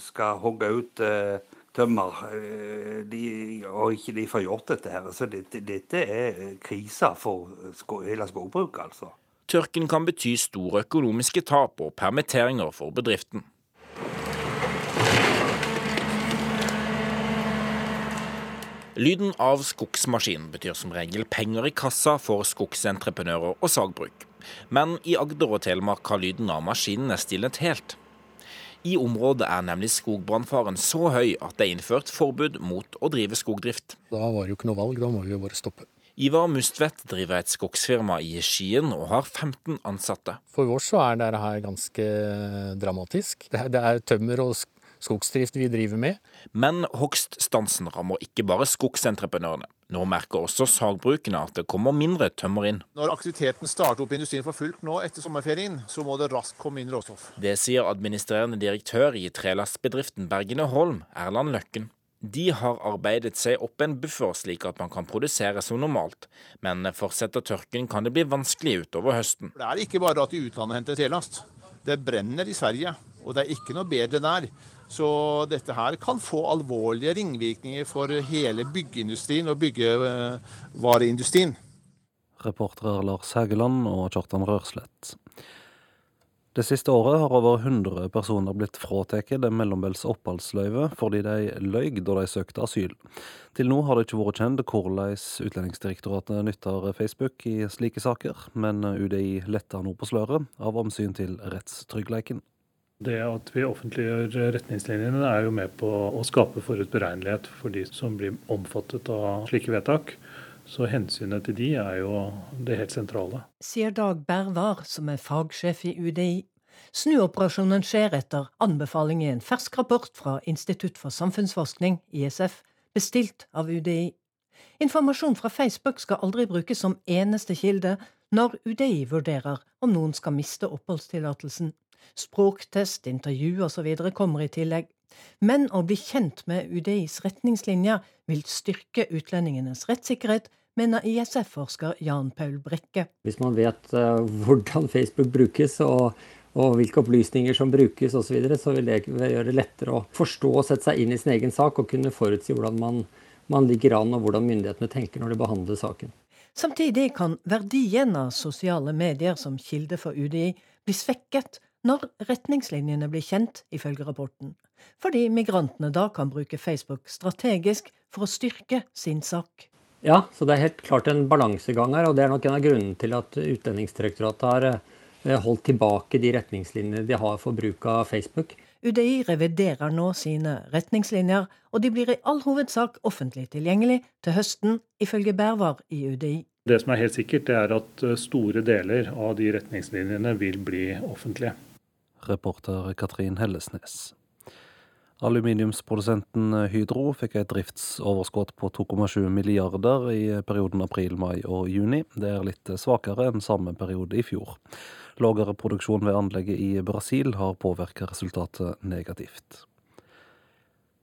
skal hogge ut eh, tømmer, eh, de, og ikke de får gjort dette her. Så dette, dette er krisa for sko, hele skogbruket, altså. Tørken kan bety store økonomiske tap og permitteringer for bedriften. Lyden av skogsmaskin betyr som regel penger i kassa for skogsentreprenører og sagbruk. Men i Agder og Telemark har lyden av maskinene stilnet helt. I området er nemlig skogbrannfaren så høy at det er innført forbud mot å drive skogdrift. Da var det jo ikke noe valg, da må vi jo bare stoppe. Ivar Mustvedt driver et skogsfirma i Skien og har 15 ansatte. For oss så er dette her ganske dramatisk. Det er tømmer og skogsdrift vi driver med. Men hogststansen rammer ikke bare skogsentreprenørene. Nå merker også sagbrukene at det kommer mindre tømmer inn. Når aktiviteten starter opp i industrien for fullt nå etter sommerferien, så må det raskt komme inn råstoff. Det sier administrerende direktør i trelastbedriften Bergene Holm, Erland Løkken. De har arbeidet seg opp en buffer slik at man kan produsere som normalt, men fortsetter tørken kan det bli vanskelig utover høsten. Det er ikke bare at i utlandet henter trelast. Det brenner i Sverige, og det er ikke noe bedre der. Så dette her kan få alvorlige ringvirkninger for hele byggeindustrien og byggevareindustrien. Reportere Lars Hægeland og Kjartan Rørslett. Det siste året har over 100 personer blitt fratatt det mellombels oppholdsløyve fordi de løy da de søkte asyl. Til nå har det ikke vært kjent hvordan Utlendingsdirektoratet nytter Facebook i slike saker, men UDI letter nå på sløret av omsyn til rettstryggheten. Det at vi offentliggjør retningslinjene er jo med på å skape forutberegnelighet for de som blir omfattet av slike vedtak. Så hensynet til de er jo det helt sentrale. Sier Dag Bervar, som er fagsjef i UDI. Snuoperasjonen skjer etter anbefaling i en fersk rapport fra Institutt for samfunnsforskning, ISF, bestilt av UDI. Informasjon fra Facebook skal aldri brukes som eneste kilde når UDI vurderer om noen skal miste oppholdstillatelsen. Språktest, intervju osv. kommer i tillegg. Men å bli kjent med UDIs retningslinjer vil styrke utlendingenes rettssikkerhet mener ISF-forsker Jan Paul Brekke. Hvis man vet uh, hvordan Facebook brukes og, og, hvilke opplysninger som brukes osv., så, videre, så vil det gjøre det lettere å forstå og sette seg inn i sin egen sak og kunne forutsi hvordan man, man ligger an og hvordan myndighetene tenker når de behandler saken. Samtidig kan verdien av sosiale medier som kilde for UDI bli svekket når retningslinjene blir kjent, ifølge rapporten. Fordi migrantene da kan bruke Facebook strategisk for å styrke sin sak. Ja, så det er helt klart en balansegang her, og det er nok en av grunnene til at Utlendingsdirektoratet har eh, holdt tilbake de retningslinjene de har for bruk av Facebook. UDI reviderer nå sine retningslinjer, og de blir i all hovedsak offentlig tilgjengelig til høsten, ifølge Bervar i UDI. Det som er helt sikkert, det er at eh, store deler av de retningslinjene vil bli offentlige. Reporter Katrin Hellesnes. Aluminiumsprodusenten Hydro fikk et driftsoverskudd på 2,7 milliarder i perioden april, mai og juni. Det er litt svakere enn samme periode i fjor. Lavere produksjon ved anlegget i Brasil har påvirket resultatet negativt.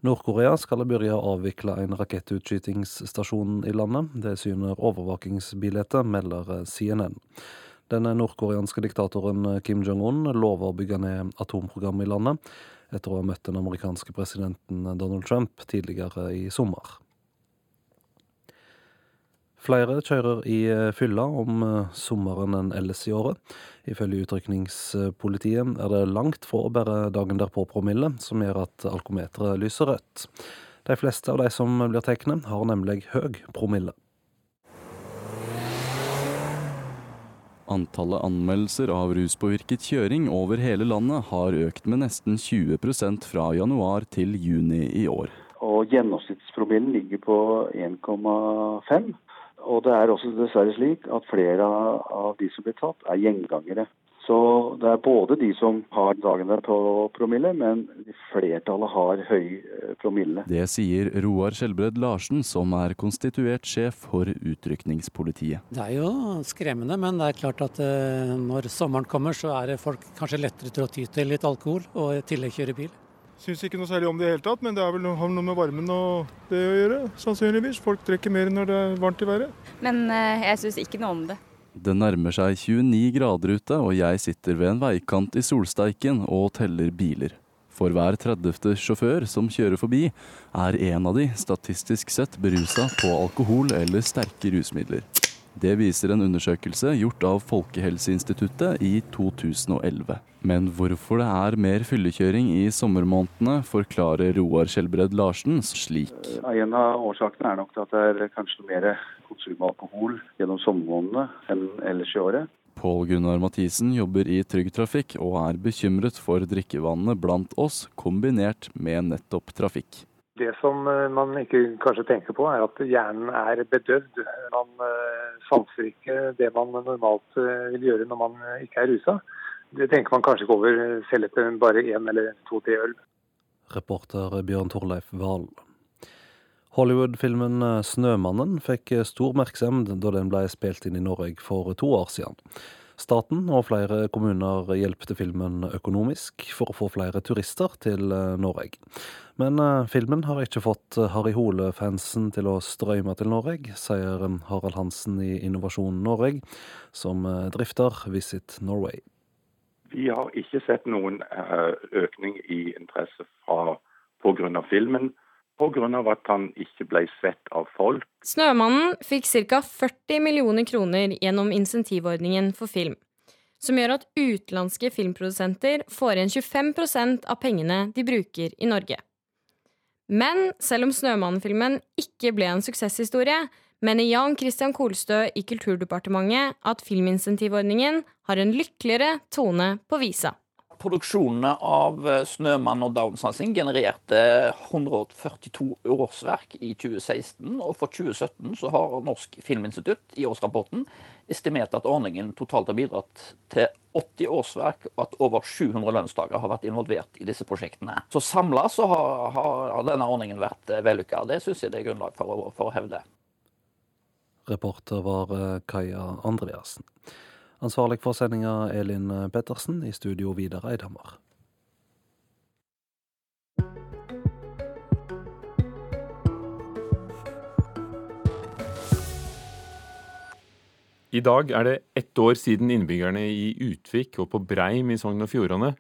Nord-Korea skal begynne å avvikle en rakettutskytingsstasjon i landet. Det syner overvåkingsbildet, melder CNN. Den nordkoreanske diktatoren Kim Jong-un lover å bygge ned atomprogrammet i landet etter å ha møtt den amerikanske presidenten Donald Trump tidligere i sommer. Flere kjører i fylla om sommeren enn ellers i året. Ifølge utrykningspolitiet er det langt fra bare dagen derpå-promille som gjør at alkometeret lyser rødt. De fleste av de som blir tatt, har nemlig høy promille. Antallet anmeldelser av ruspåvirket kjøring over hele landet har økt med nesten 20% fra januar til juni i år. Og Gjennomsnittspromillen ligger på 1,5. Og det er også dessverre slik at flere av de som blir tatt, er gjengangere. Så det er både de som har dagen der på promille, men flertallet har høy eh, promille. Det sier Roar Skjelbred Larsen, som er konstituert sjef for utrykningspolitiet. Det er jo skremmende, men det er klart at eh, når sommeren kommer, så er det folk kanskje lettere til å ty til litt alkohol, og i tillegg kjøre bil. Syns ikke noe særlig om det i hele tatt, men det har vel noe med varmen og det å gjøre. Sannsynligvis. Folk drikker mer når det er varmt i været. Men eh, jeg syns ikke noe om det. Det nærmer seg 29 grader ute, og jeg sitter ved en veikant i solsteiken og teller biler. For hver 30. sjåfør som kjører forbi, er en av de statistisk sett berusa på alkohol eller sterke rusmidler. Det viser en undersøkelse gjort av Folkehelseinstituttet i 2011. Men hvorfor det er mer fyllekjøring i sommermånedene, forklarer Roar Skjelbred Larsen slik. En av årsakene er nok at det er kanskje mer konsum av alkohol gjennom sommermånedene enn ellers i året. Pål Gunnar Mathisen jobber i Trygg Trafikk og er bekymret for drikkevannet blant oss, kombinert med nettopp trafikk. Det som eh, man ikke kanskje tenker på, er at hjernen er bedøvd. Man eh, sanser ikke det man normalt eh, vil gjøre når man ikke er rusa. Det tenker man kanskje ikke over selv etter bare én eller to-tre øl. Reporter Bjørn Torleif Wahl. Hollywood-filmen 'Snømannen' fikk stor oppmerksomhet da den ble spilt inn i Norge for to år siden. Staten og flere kommuner hjelpte filmen økonomisk for å få flere turister til eh, Norge. Men eh, filmen har ikke fått Harry Hole-fansen til å strømme til Norge, sier Harald Hansen i Innovasjon Norge, som eh, drifter Visit Norway. Vi har ikke sett noen økning i interesse pga. filmen pga. at han ikke ble sett av folk. 'Snømannen' fikk ca. 40 millioner kroner gjennom insentivordningen for film. som gjør at utenlandske filmprodusenter får igjen 25% av pengene de bruker i Norge. Men selv om Snømannen-filmen ikke ble en suksesshistorie, mener Jan Christian Kolstø i Kulturdepartementet at filminsentivordningen har en lykkeligere tone på visa. Produksjonene av eh, 'Snømann' og 'Downsatsing' genererte 142 årsverk i 2016. Og for 2017 så har Norsk Filminstitutt i årsrapporten estimert at ordningen totalt har bidratt til 80 årsverk, og at over 700 lønnsdager har vært involvert i disse prosjektene. Så samla så har, har, denne ordningen vært eh, vellykka. Det syns jeg det er grunnlag for for å hevde. Reporter var eh, Kaja Andreassen. Ansvarlig for sendinga Elin Pettersen, i studio Vidar Eidhammer. I dag er det ett år siden innbyggerne i Utvik og på Breim i Sogn og Fjordane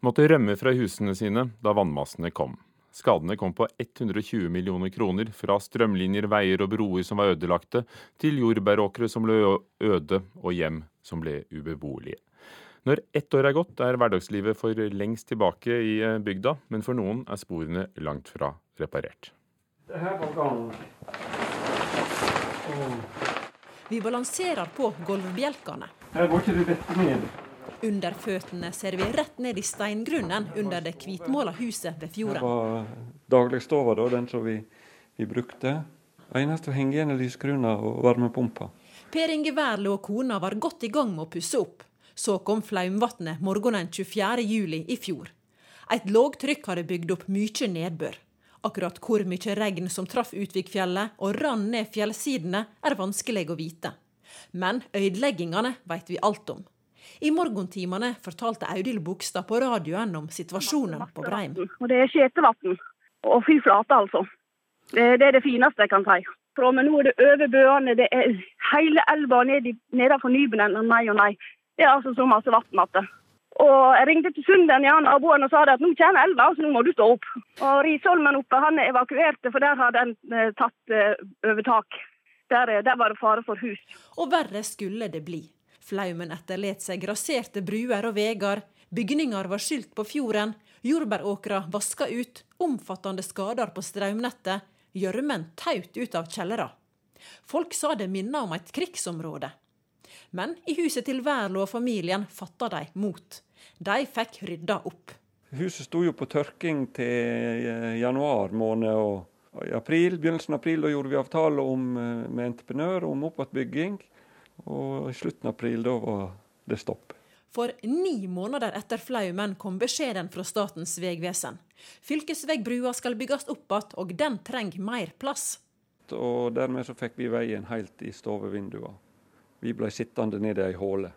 måtte rømme fra husene sine da vannmassene kom. Skadene kom på 120 millioner kroner, fra strømlinjer, veier og broer som var ødelagte, til jordbæråkre som lå øde og hjem som ble ubeboelige. Når ett år er gått, er hverdagslivet for lengst tilbake i eh, bygda, men for noen er sporene langt fra reparert. Det her var gangen. Vi balanserer på gulvbjelkene. Her går ikke det dette ned. Under føttene ser vi rett ned i steingrunnen under det hvitmåla huset ved fjorden. Det var dagligstova, da, den som vi, vi brukte. Eneste å henge igjen er lyskrona og varmepumpa. Per Inge Wærle og kona var godt i gang med å pusse opp. Så kom Flaumvatnet morgenen 24. juli i fjor. Et lågtrykk hadde bygd opp mye nedbør. Akkurat hvor mye regn som traff Utvikfjellet og rann ned fjellsidene, er vanskelig å vite. Men ødeleggingene vet vi alt om. I morgentimene fortalte Audhild Bogstad på radioen om situasjonen på Breim. Og det er skjetevann. Og fy flate, altså. Det, det, er det fineste jeg kan si. Men nå er det over bøene, det er hele elva ned nedenfor Nybenen. Nei og nei. Det er altså så masse vann at og Jeg ringte til Sunden, ja, naboen, og sa at nå kommer elva, så nå må du stå opp. Og Risholmen oppe han evakuerte, for der har den eh, tatt eh, overtak. Der, eh, der, var det fare for hus. Og verre skulle det bli. Flaumen etterlot seg raserte bruer og veier, bygninger var skylt på fjorden, jordbæråkra vaska ut, omfattende skader på strømnettet, gjørmen taut ut av kjellere. Folk sa det minna om et krigsområde. Men i huset til Wærlo og familien fatta de mot. De fikk rydda opp. Huset sto jo på tørking til eh, januar måned. og I april, begynnelsen av april da gjorde vi avtale om, eh, med entreprenør om oppåtbygging. Og i slutten av april da var det stopp. For ni måneder etter flaumen kom beskjeden fra Statens vegvesen. Fylkesvegbrua skal bygges opp igjen, og den trenger mer plass. Og dermed så fikk vi veien helt i stovevinduene. Vi ble sittende nede i ei håle,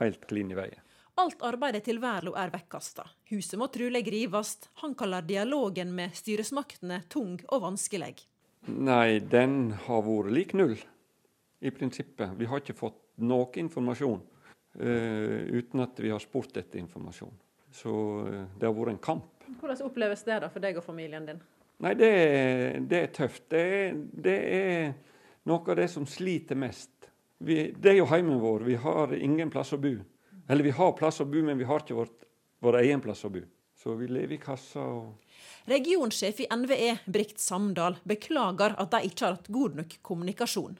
helt klin i veien. Alt arbeidet til Verlo er vekkasta. Huset må trolig rives. Han kaller dialogen med styresmaktene tung og vanskelig. Nei, den har vært lik null, i prinsippet. Vi har ikke fått noe informasjon uh, uten at vi har spurt etter informasjon. Så uh, det har vært en kamp. Hvordan oppleves det da for deg og familien din? Nei, Det, det er tøft. Det, det, er noe av det som sliter mest. Vi, det er jo heimen vår. Vi har ingen plass å bo. Eller vi har plass å bo, men vi har ikke vårt, vår egen plass å bo. Så vi lever i kassa. og... Regionsjef i NVE, Brikt Samdal, beklager at de ikke har hatt god nok kommunikasjon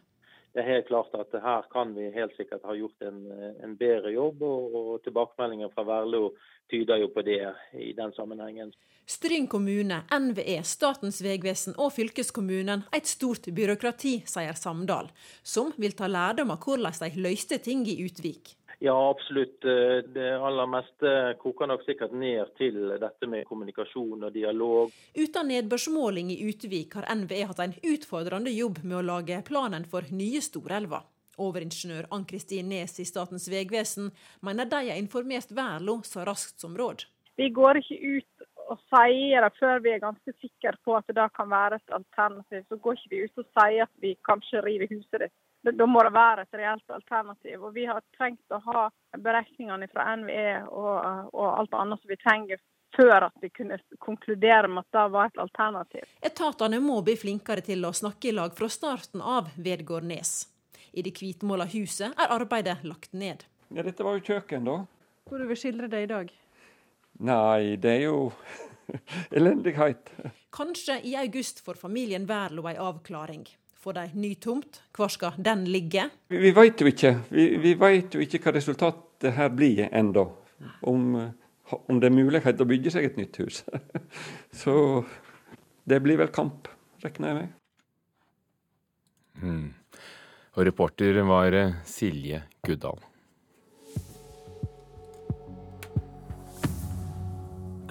det er helt klart at her kan vi helt sikkert ha gjort en, en bedre jobb. Og, og tilbakemeldinger fra Verlo tyder jo på det i den sammenhengen. Stryn kommune, NVE, Statens vegvesen og fylkeskommunen er et stort byråkrati, sier Samdal, som vil ta lærdom av hvordan de løste ting i Utvik. Ja, absolutt. Eh, det aller meste koker nok sikkert ned til dette med kommunikasjon og dialog. Uten nedbørsmåling i Utvik har NVE hatt en utfordrende jobb med å lage planen for nye storelver. Overingeniør Ann-Kristin Nes i Statens vegvesen mener de har informert Værlo så raskt som råd. Vi går ikke ut og sier det før vi er ganske sikre på at det kan være et alternativ. Så går ikke vi ut og sier at vi kanskje river huset ditt da må det være et reelt alternativ. Og Vi har trengt å ha beregningene fra NVE og, og alt annet som vi trenger før at vi kunne konkludere med at det var et alternativ. Etatene må bli flinkere til å snakke i lag fra starten av, vedgår Nes. I det hvitmåla huset er arbeidet lagt ned. Ja, dette var jo kjøkken, da. Hvor du vil skildre det i dag? Nei, det er jo elendighet. Kanskje i august får familien Wærlo ei avklaring. Får de ny tomt? Hvor skal den ligge? Vi, vi veit jo ikke. Vi, vi veit jo ikke hva resultatet her blir ennå. Om, om, det er mulighet til å bygge seg et nytt hus. Så det blir vel kamp, regner jeg med. Mm. Og reporter var Silje Guddal.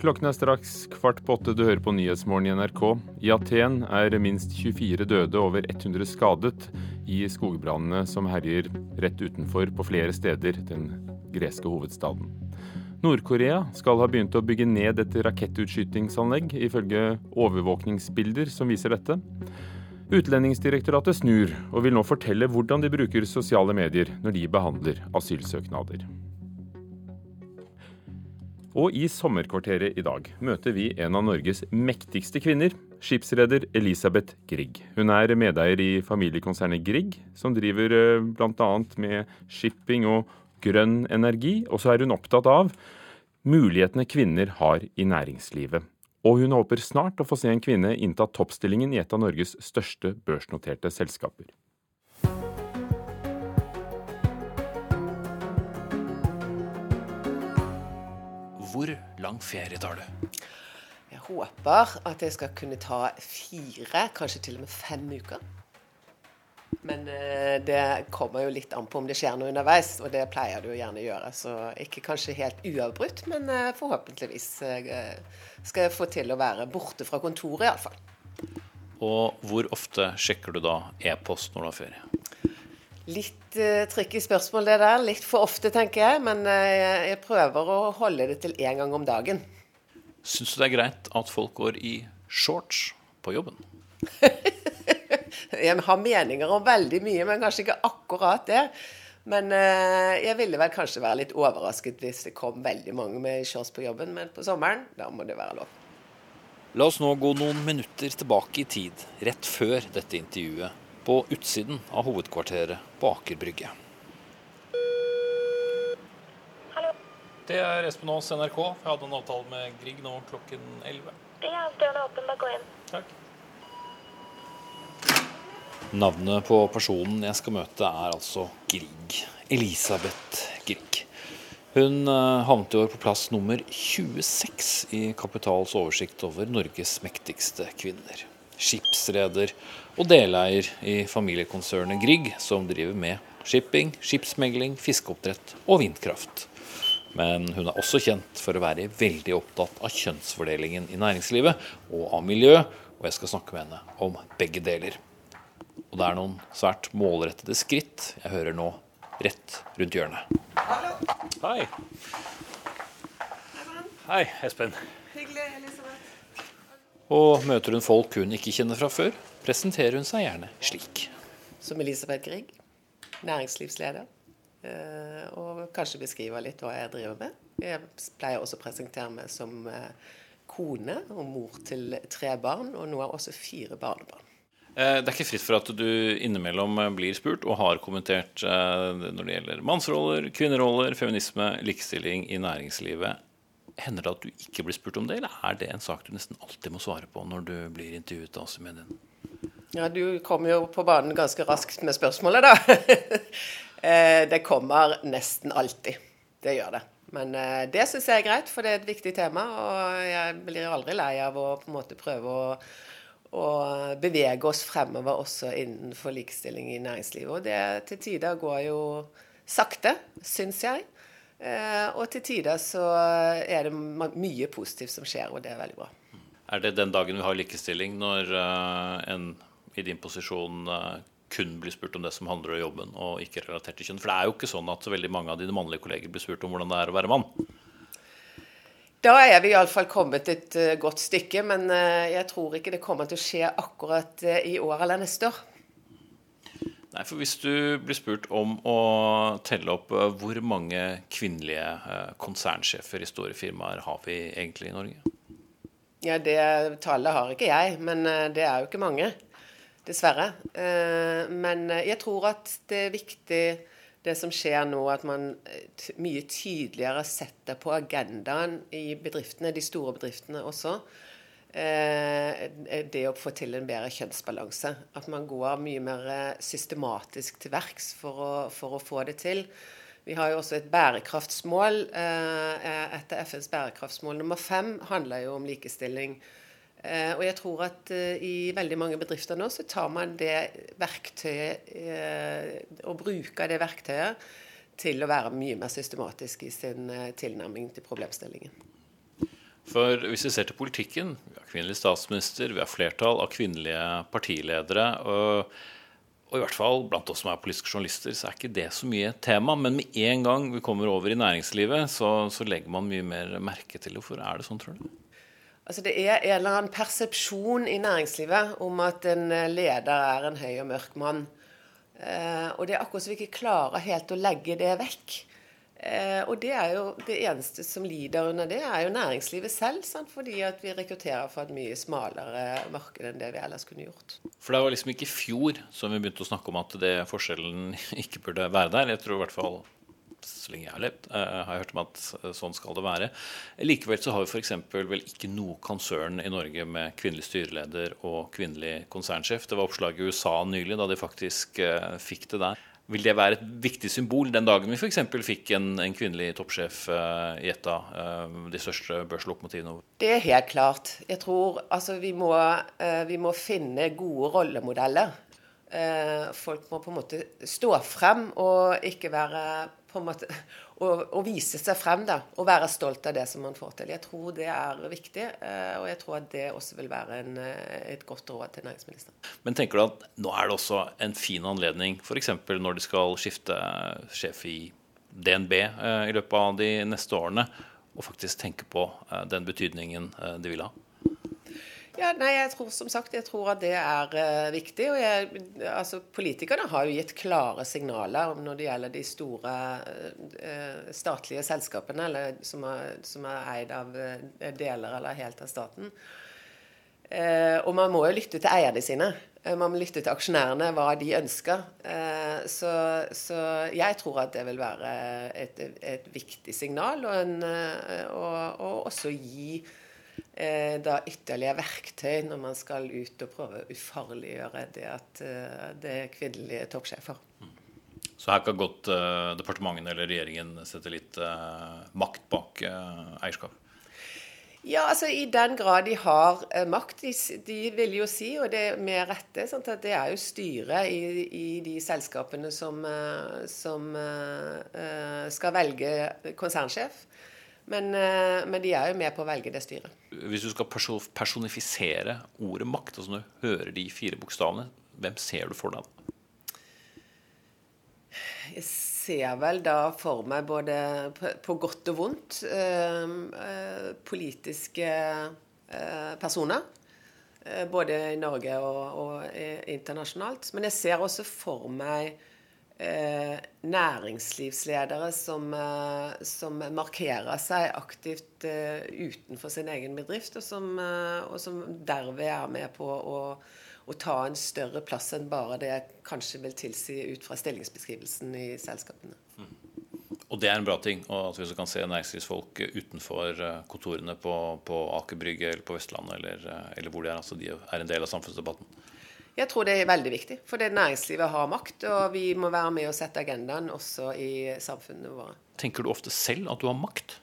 Klokken er straks kvart på åtte. Du hører på Nyhetsmorgen i NRK. I Aten er minst 24 døde over 100 skadet i skogbrannene som herjer rett utenfor på flere steder den greske hovedstaden. Nord-Korea skal ha begynt å bygge ned et rakettutskytingsanlegg, ifølge overvåkningsbilder som viser dette. Utlendingsdirektoratet snur, og vil nå fortelle hvordan de bruker sosiale medier når de behandler asylsøknader. Og i sommerkvarteret i dag møter vi en av Norges mektigste kvinner, skipsreder Elisabeth Grieg. Hun er medeier i familiekonsernet Grieg, som driver eh, bl.a. med shipping og grønn energi. Og så er hun opptatt av mulighetene kvinner har i næringslivet. Og hun håper snart å få se en kvinne innta toppstillingen i et av Norges største børsnoterte selskaper. Hvor lang ferie tar du? Jeg håper at jeg skal kunne ta fire, kanskje til og med fem uker. Men eh, det kommer jo litt an på om det skjer noe underveis, og det pleier du gjerne å gjøre. Så ikke kanskje helt uavbrutt, men eh, forhåpentligvis eh, skal jeg få til å være borte fra kontoret iallfall. Og hvor ofte sjekker du da e-post når du har ferie? Litt uh, tricky spørsmål det der. Litt for ofte, tenker jeg. Men uh, jeg prøver å holde det til én gang om dagen. Syns du det er greit at folk går i shorts på jobben? jeg har meninger om veldig mye, men kanskje ikke akkurat det. Men uh, jeg ville vel kanskje være litt overrasket hvis det kom veldig mange med shorts på jobben. Men på sommeren, da må det være lov. La oss nå gå noen minutter tilbake i tid, rett før dette intervjuet på utsiden av hovedkvarteret på Aker Brygge. Hallo. Det er Espen Aas, NRK. Jeg hadde en avtale med Grieg nå klokken 11. Ja, døren er åpen. Bare gå inn. Takk. Navnet på personen jeg skal møte, er altså Grieg. Elisabeth Grieg. Hun eh, havnet i år på plass nummer 26 i Kapitals oversikt over Norges mektigste kvinner skipsreder og deleier i familiekonsernet Grieg, som driver med shipping, skipsmegling, fiskeoppdrett og vindkraft. Men hun er også kjent for å være veldig opptatt av kjønnsfordelingen i næringslivet og av miljø, og jeg skal snakke med henne om begge deler. Og det er noen svært målrettede skritt jeg hører nå rett rundt hjørnet. Hallo. Hei. Hei, Espen. Hyggelig, Elisabeth. Og møter hun folk hun ikke kjenner fra før, presenterer hun seg gjerne slik. Som Elisabeth Grieg, næringslivsleder. Eh, og kanskje beskriver litt hva jeg driver med. Jeg pleier også å presentere meg som eh, kone og mor til tre barn, og nå har også fire barnebarn. Eh, det er ikke fritt for at du innimellom blir spurt, og har kommentert når det gjelder mannsroller, kvinneroller, feminisme, likestilling i næringslivet. Hender det at du ikke blir spurt om det, eller er det en sak du nesten alltid må svare på når du blir intervjuet av mediene? Ja, du kommer jo på banen ganske raskt med spørsmålet, da. Eh, det kommer nesten alltid. Det gjør det. Men eh, det syns jeg er greit, for det er et viktig tema. Og jeg blir aldri lei av å på en måte prøve å, å bevege oss fremover også innenfor likestilling i næringslivet. Og det til tider går jo sakte, syns jeg. Eh, og til tider så er det mye positivt som skjer, og det er veldig bra. Er det den dagen vi har likestilling, når uh, en i din posisjon uh, kun blir spurt om det som handler om jobben, og ikke relatert til kjønn? For det er jo ikke sånn at veldig mange av dine mannlige kolleger blir spurt om hvordan det er å være mann. Da er vi iallfall kommet et uh, godt stykke, men jeg tror ikke det kommer til å skje akkurat i år eller neste år. Nei, for Hvis du blir spurt om å telle opp eh, hvor mange kvinnelige eh, konsernsjefer i store firmaer har vi egentlig i Norge? Ja, Det tallet har ikke jeg, men eh, det er jo ikke mange. Dessverre. Men jeg tror at det er viktig det som skjer nå, at man eh, mye tydeligere setter på agendaen i bedriftene, de store bedriftene også, eh, det å få til en bedre kjønnsbalanse. At man går mye mer systematisk til verks for å, for å få det til. Vi har jo også et bærekraftsmål. Etter FNs bærekraftsmål nummer fem handler jo om likestilling. Og jeg tror at i veldig mange bedrifter nå så tar man det verktøyet og bruker det verktøyet til å være mye mer systematisk i sin tilnærming til problemstillingen. For hvis vi ser til politikken, vi har kvinnelig statsminister, vi har flertall av kvinnelige partiledere. og og i hvert fall blant oss som er politiske journalister, så er ikke det så mye tema. Men med en gang vi kommer over i næringslivet, så, så legger man mye mer merke til det. Hvorfor er det sånn, tror du? Altså Det er en eller annen persepsjon i næringslivet om at en leder er en høy og mørk mann. Eh, og det er akkurat som vi ikke klarer helt å legge det vekk. Eh, og det er jo det eneste som lider under det, er jo næringslivet selv. Sant? Fordi at vi rekrutterer for et mye smalere marked enn det vi ellers kunne gjort. For det var liksom ikke i fjor som vi begynte å snakke om at det forskjellen ikke burde være der. Jeg tror i hvert fall så lenge jeg har levd, uh, har jeg hørt om at sånn skal det være. Likevel så har vi f.eks. vel ikke noe konsern i Norge med kvinnelig styreleder og kvinnelig konsernsjef. Det var oppslag i USA nylig da de faktisk fikk det der. Vil det være et viktig symbol den dagen vi f.eks. fikk en, en, kvinnelig toppsjef uh, i et av uh, de største børslokomotivene? Det er helt klart. Jeg tror altså, vi, må, uh, vi må finne gode rollemodeller. folk må på en måte stå frem og ikke være på en måte å, vise seg frem da, og være stolt av det som man får til. Jeg tror det er viktig, eh, og jeg tror at det også vil være en, eh, et godt råd til næringsministeren. Men tenker du at nå er det også en fin anledning, f.eks. når de skal skifte sjef i DNB eh, i løpet av de neste årene, å faktisk tenke på den betydningen de vil ha? Ja, nei, jeg tror som sagt jeg tror at det er uh, viktig. og jeg, altså, Politikerne har jo gitt klare signaler om når det gjelder de store uh, statlige selskapene eller, som, er, som er eid av uh, deler eller helt av staten. og man må jo lytte til eierne sine. Man må lytte til aksjonærene, hva de ønsker. Så, så, jeg tror at det vil være et, et viktig signal, og, en, og, og også gi eh, da ytterligere verktøy når man skal ut og prøve å ufarliggjøre det at eh, det er kvinnelige toppsjefer. Så her kan godt eh, departementene eller regjeringen sette litt eh, makt bak eh, eierskap? Ja, altså I den grad de har eh, makt. De, de, vil jo si, og det med rette, sant, at det er jo styret i, i de selskapene som, som skal velge konsernsjef. Men, men, de er jo med på å velge det styret. Hvis du skal personifisere ordet makt, altså når du hører de fire bokstavene, hvem ser du for deg? Jeg ser vel da for meg både på godt og vondt eh, eh, politiske eh, personer. Eh, både i Norge og, og internasjonalt. Men jeg ser også for meg eh, næringslivsledere som, eh, som, markerer seg aktivt eh, utenfor sin egen bedrift, og som, eh, og som derved er med på å, å, ta en større plass enn bare det jeg kanskje vil tilsi ut fra stillingsbeskrivelsen i selskapene. Mm. Og det er en bra ting. og At vi også kan se næringslivsfolk utenfor eh, kontorene på, på Aker Brygge eller på Vestlandet, eller, eller hvor de er. altså De er en del av samfunnsdebatten. Jeg tror det er veldig viktig, for det næringslivet har makt, og vi må være med og sette agendaen også i samfunnene våre. Tenker du ofte selv at du har makt?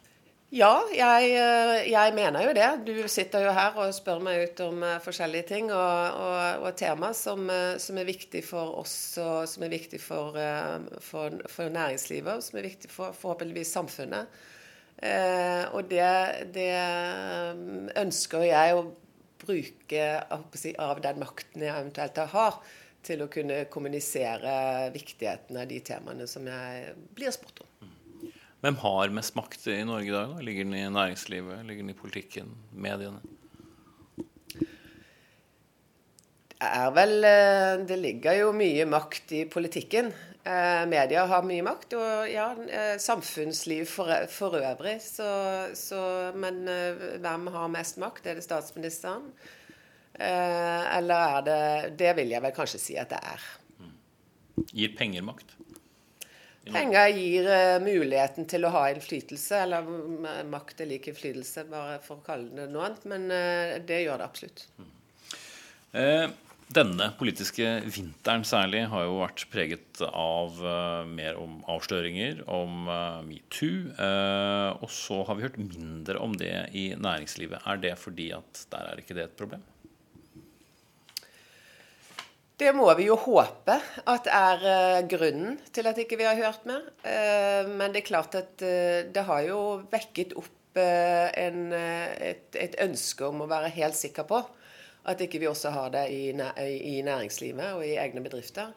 Ja, jeg, eh, jeg mener jo det. Du sitter jo her og spør meg ut om eh, forskjellige ting og, og, og tema som, eh, som, er viktig for oss og som er viktig for, for, for næringslivet, og som er viktig for forhåpentligvis samfunnet. Eh, og det, det ønsker jeg å bruke av den makten jeg eventuelt har, til å kunne kommunisere viktigheten av de temaene som jeg blir spurt om. Hvem har mest makt i Norge i dag? Da? Ligger den i næringslivet, ligger den i politikken, mediene? Det er vel eh, Det ligger jo mye makt i politikken. Eh, media har mye makt, og ja, eh, samfunnsliv for, for øvrig. Så, så, men eh, hvem har mest makt? Er det statsministeren? Eh, eller er det Det vil jeg vel kanskje si at det er. Gir penger makt? Penger gir muligheten til å ha innflytelse, eller makt er lik innflytelse, bare for å kalle det noe annet. Men det gjør det absolutt. Eh, denne politiske vinteren særlig har jo vært preget av uh, mer om avsløringer, om metoo. og så har vi hørt mindre om det i næringslivet. Er det fordi at der er ikke det et problem? Det må vi jo håpe at er uh, grunnen til at ikke vi har hørt mer. Uh, men det er klart at uh, det har jo vekket opp en, et, et, ønske om å være helt sikker på at ikke vi også har det i, i næringslivet og i egne bedrifter.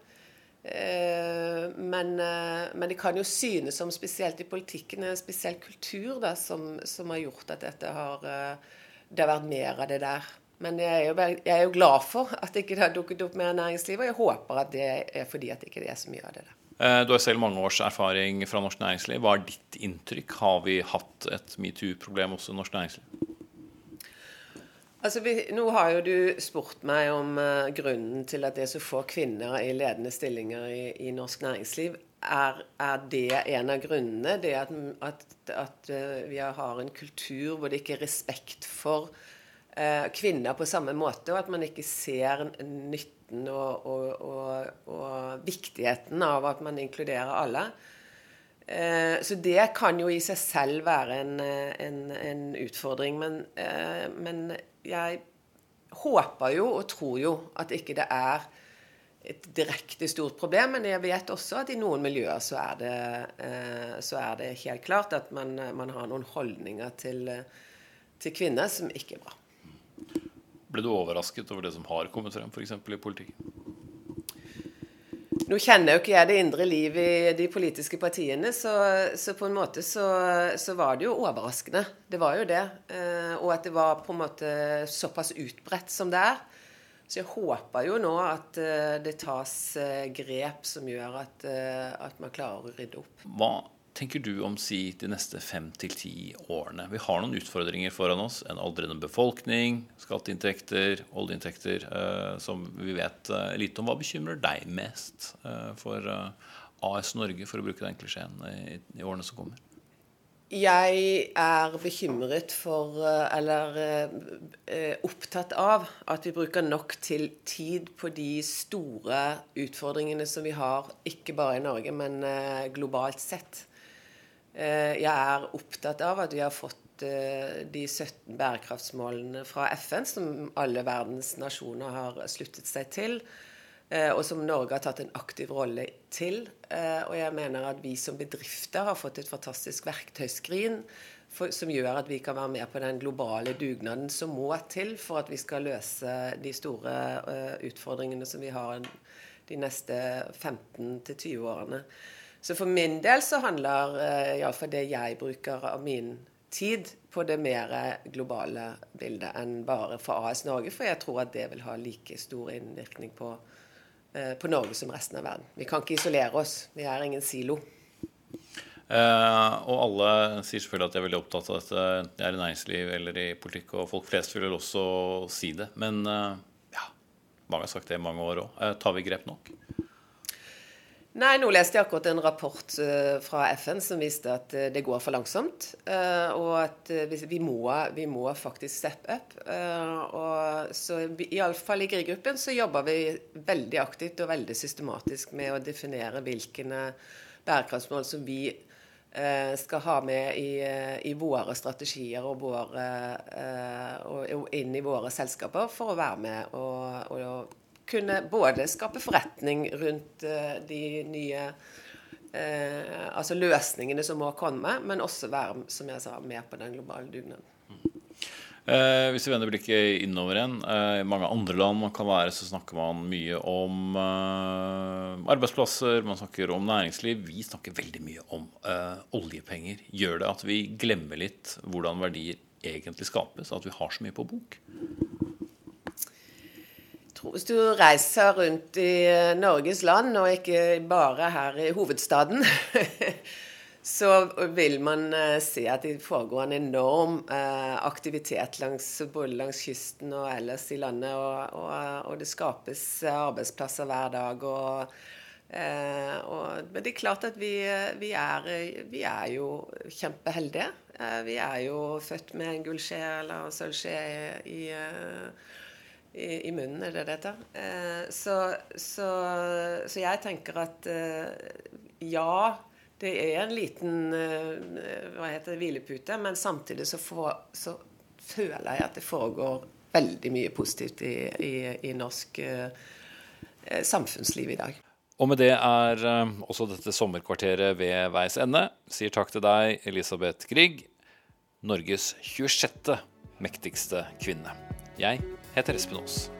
Men, men, det kan jo synes som spesielt i politikken en spesiell kultur da, som, som, har gjort at dette har, det har vært mer av det der. Men jeg er, jo, jeg er, jo, glad for at det ikke har dukket opp mer næringsliv, og jeg håper at det er fordi at det ikke er så mye av det der. Eh, du har selv mange års erfaring fra norsk næringsliv. Hva er ditt inntrykk? Har vi hatt et metoo-problem også i norsk næringsliv? Altså, vi, nå har jo du spurt meg om uh, grunnen til at det er så få kvinner i ledende stillinger i, i norsk næringsliv. Er, er, det en av grunnene? Det at, at, at uh, vi har en kultur hvor det ikke er respekt for uh, kvinner på samme måte, og at man ikke ser nytten og, og, og, og viktigheten av at man inkluderer alle. Eh, så det kan jo i seg selv være en, en, en utfordring. Men, eh, men, jeg håper jo og tror jo at ikke det er et direkte stort problem. Men jeg vet også at i noen miljøer så er det, så er det helt klart at man, man har noen holdninger til, til kvinner som ikke er bra. Ble du overrasket over det som har kommet frem, f.eks. i politikken? Nå kjenner jo ikke jeg det indre liv i de politiske partiene, så, så på en måte så, så, var det jo overraskende. Det var jo det. Eh, og at det var på en måte såpass utbredt som det er. Så jeg håper jo nå at eh, det tas eh, grep som gjør at, at man klarer å rydde opp. Hva tenker du om si de neste fem til ti årene? Vi har noen utfordringer foran oss. En aldrende befolkning, skatteinntekter, oljeinntekter, eh, som vi vet eh, lite om. Hva bekymrer deg mest eh, for eh, AS Norge, for å bruke den klisjeen, i, i, årene som kommer? Jeg er bekymret for, eh, eller eh, opptatt av, at vi bruker nok til tid på de store utfordringene som vi har, ikke bare i Norge, men globalt sett. Eh, jeg er opptatt av at vi har fått eh, de 17 bærekraftsmålene fra FN, som alle verdens nasjoner har sluttet seg til, eh, og som Norge har tatt en aktiv rolle til. Og jeg mener at vi som bedrifter har fått et fantastisk verktøyskrin som gjør at vi kan være med på den globale dugnaden som må til for at vi skal løse de store utfordringene som vi har de neste 15-20 årene. Så for min del så handler uh, iallfall det jeg bruker av min tid, på det mer globale bildet enn bare for AS Norge. For jeg tror at det vil ha like stor innvirkning på, uh, på Norge som resten av verden. Vi kan ikke isolere oss. Vi er ingen silo. Uh, og alle sier selvfølgelig at de er veldig opptatt av dette, enten det er i næringsliv eller i politikk. Og folk flest vil vel også si det. Men uh, ja, mange har sagt det i mange år òg. Uh, tar vi grep nok? Nei, nå leste jeg akkurat en rapport uh, fra FN som viste at uh, det går for langsomt. Uh, og at vi må, vi, må, faktisk step up. og så Iallfall i GRI-gruppen så jobber vi veldig aktivt og veldig systematisk med å definere hvilke bærekraftsmål som vi skal ha med i, i våre strategier og, våre, og, inn i våre selskaper for å være med og, og kunne både skape forretning rundt uh, de nye uh, altså løsningene som må komme, men også være som jeg sa, med på den globale dugnaden. Eh, hvis vi vender blikket innover igjen, eh, i mange andre land man kan være, så snakker man mye om eh, arbeidsplasser, man snakker om næringsliv. Vi snakker veldig mye om eh, oljepenger. Gjør det at vi glemmer litt hvordan verdier egentlig skapes? At vi har så mye på bok? Hvis du reiser rundt i eh, Norges land, og ikke bare her i hovedstaden, så vil man eh, se at det foregår en enorm eh, aktivitet langs, både langs kysten og ellers i landet. Og, og, og, det skapes arbeidsplasser hver dag. Og og, men det er klart at vi, vi, er, vi er jo kjempeheldige. Eh, vi er jo født med en gullskje eller sølvskje i, i, i, munnen, er det dette? Eh, så, så, så, jeg tenker at eh, ja, det er en liten eh, hva heter det, hvilepute, men samtidig så, for, så føler jeg at det foregår veldig mye positivt i, i, i norsk samfunnsliv i dag. Og med det er også dette sommerkvarteret ved veis ende. Sier takk til deg, Elisabeth Grieg, Norges 26. mektigste kvinne. Jeg heter Espen Aas.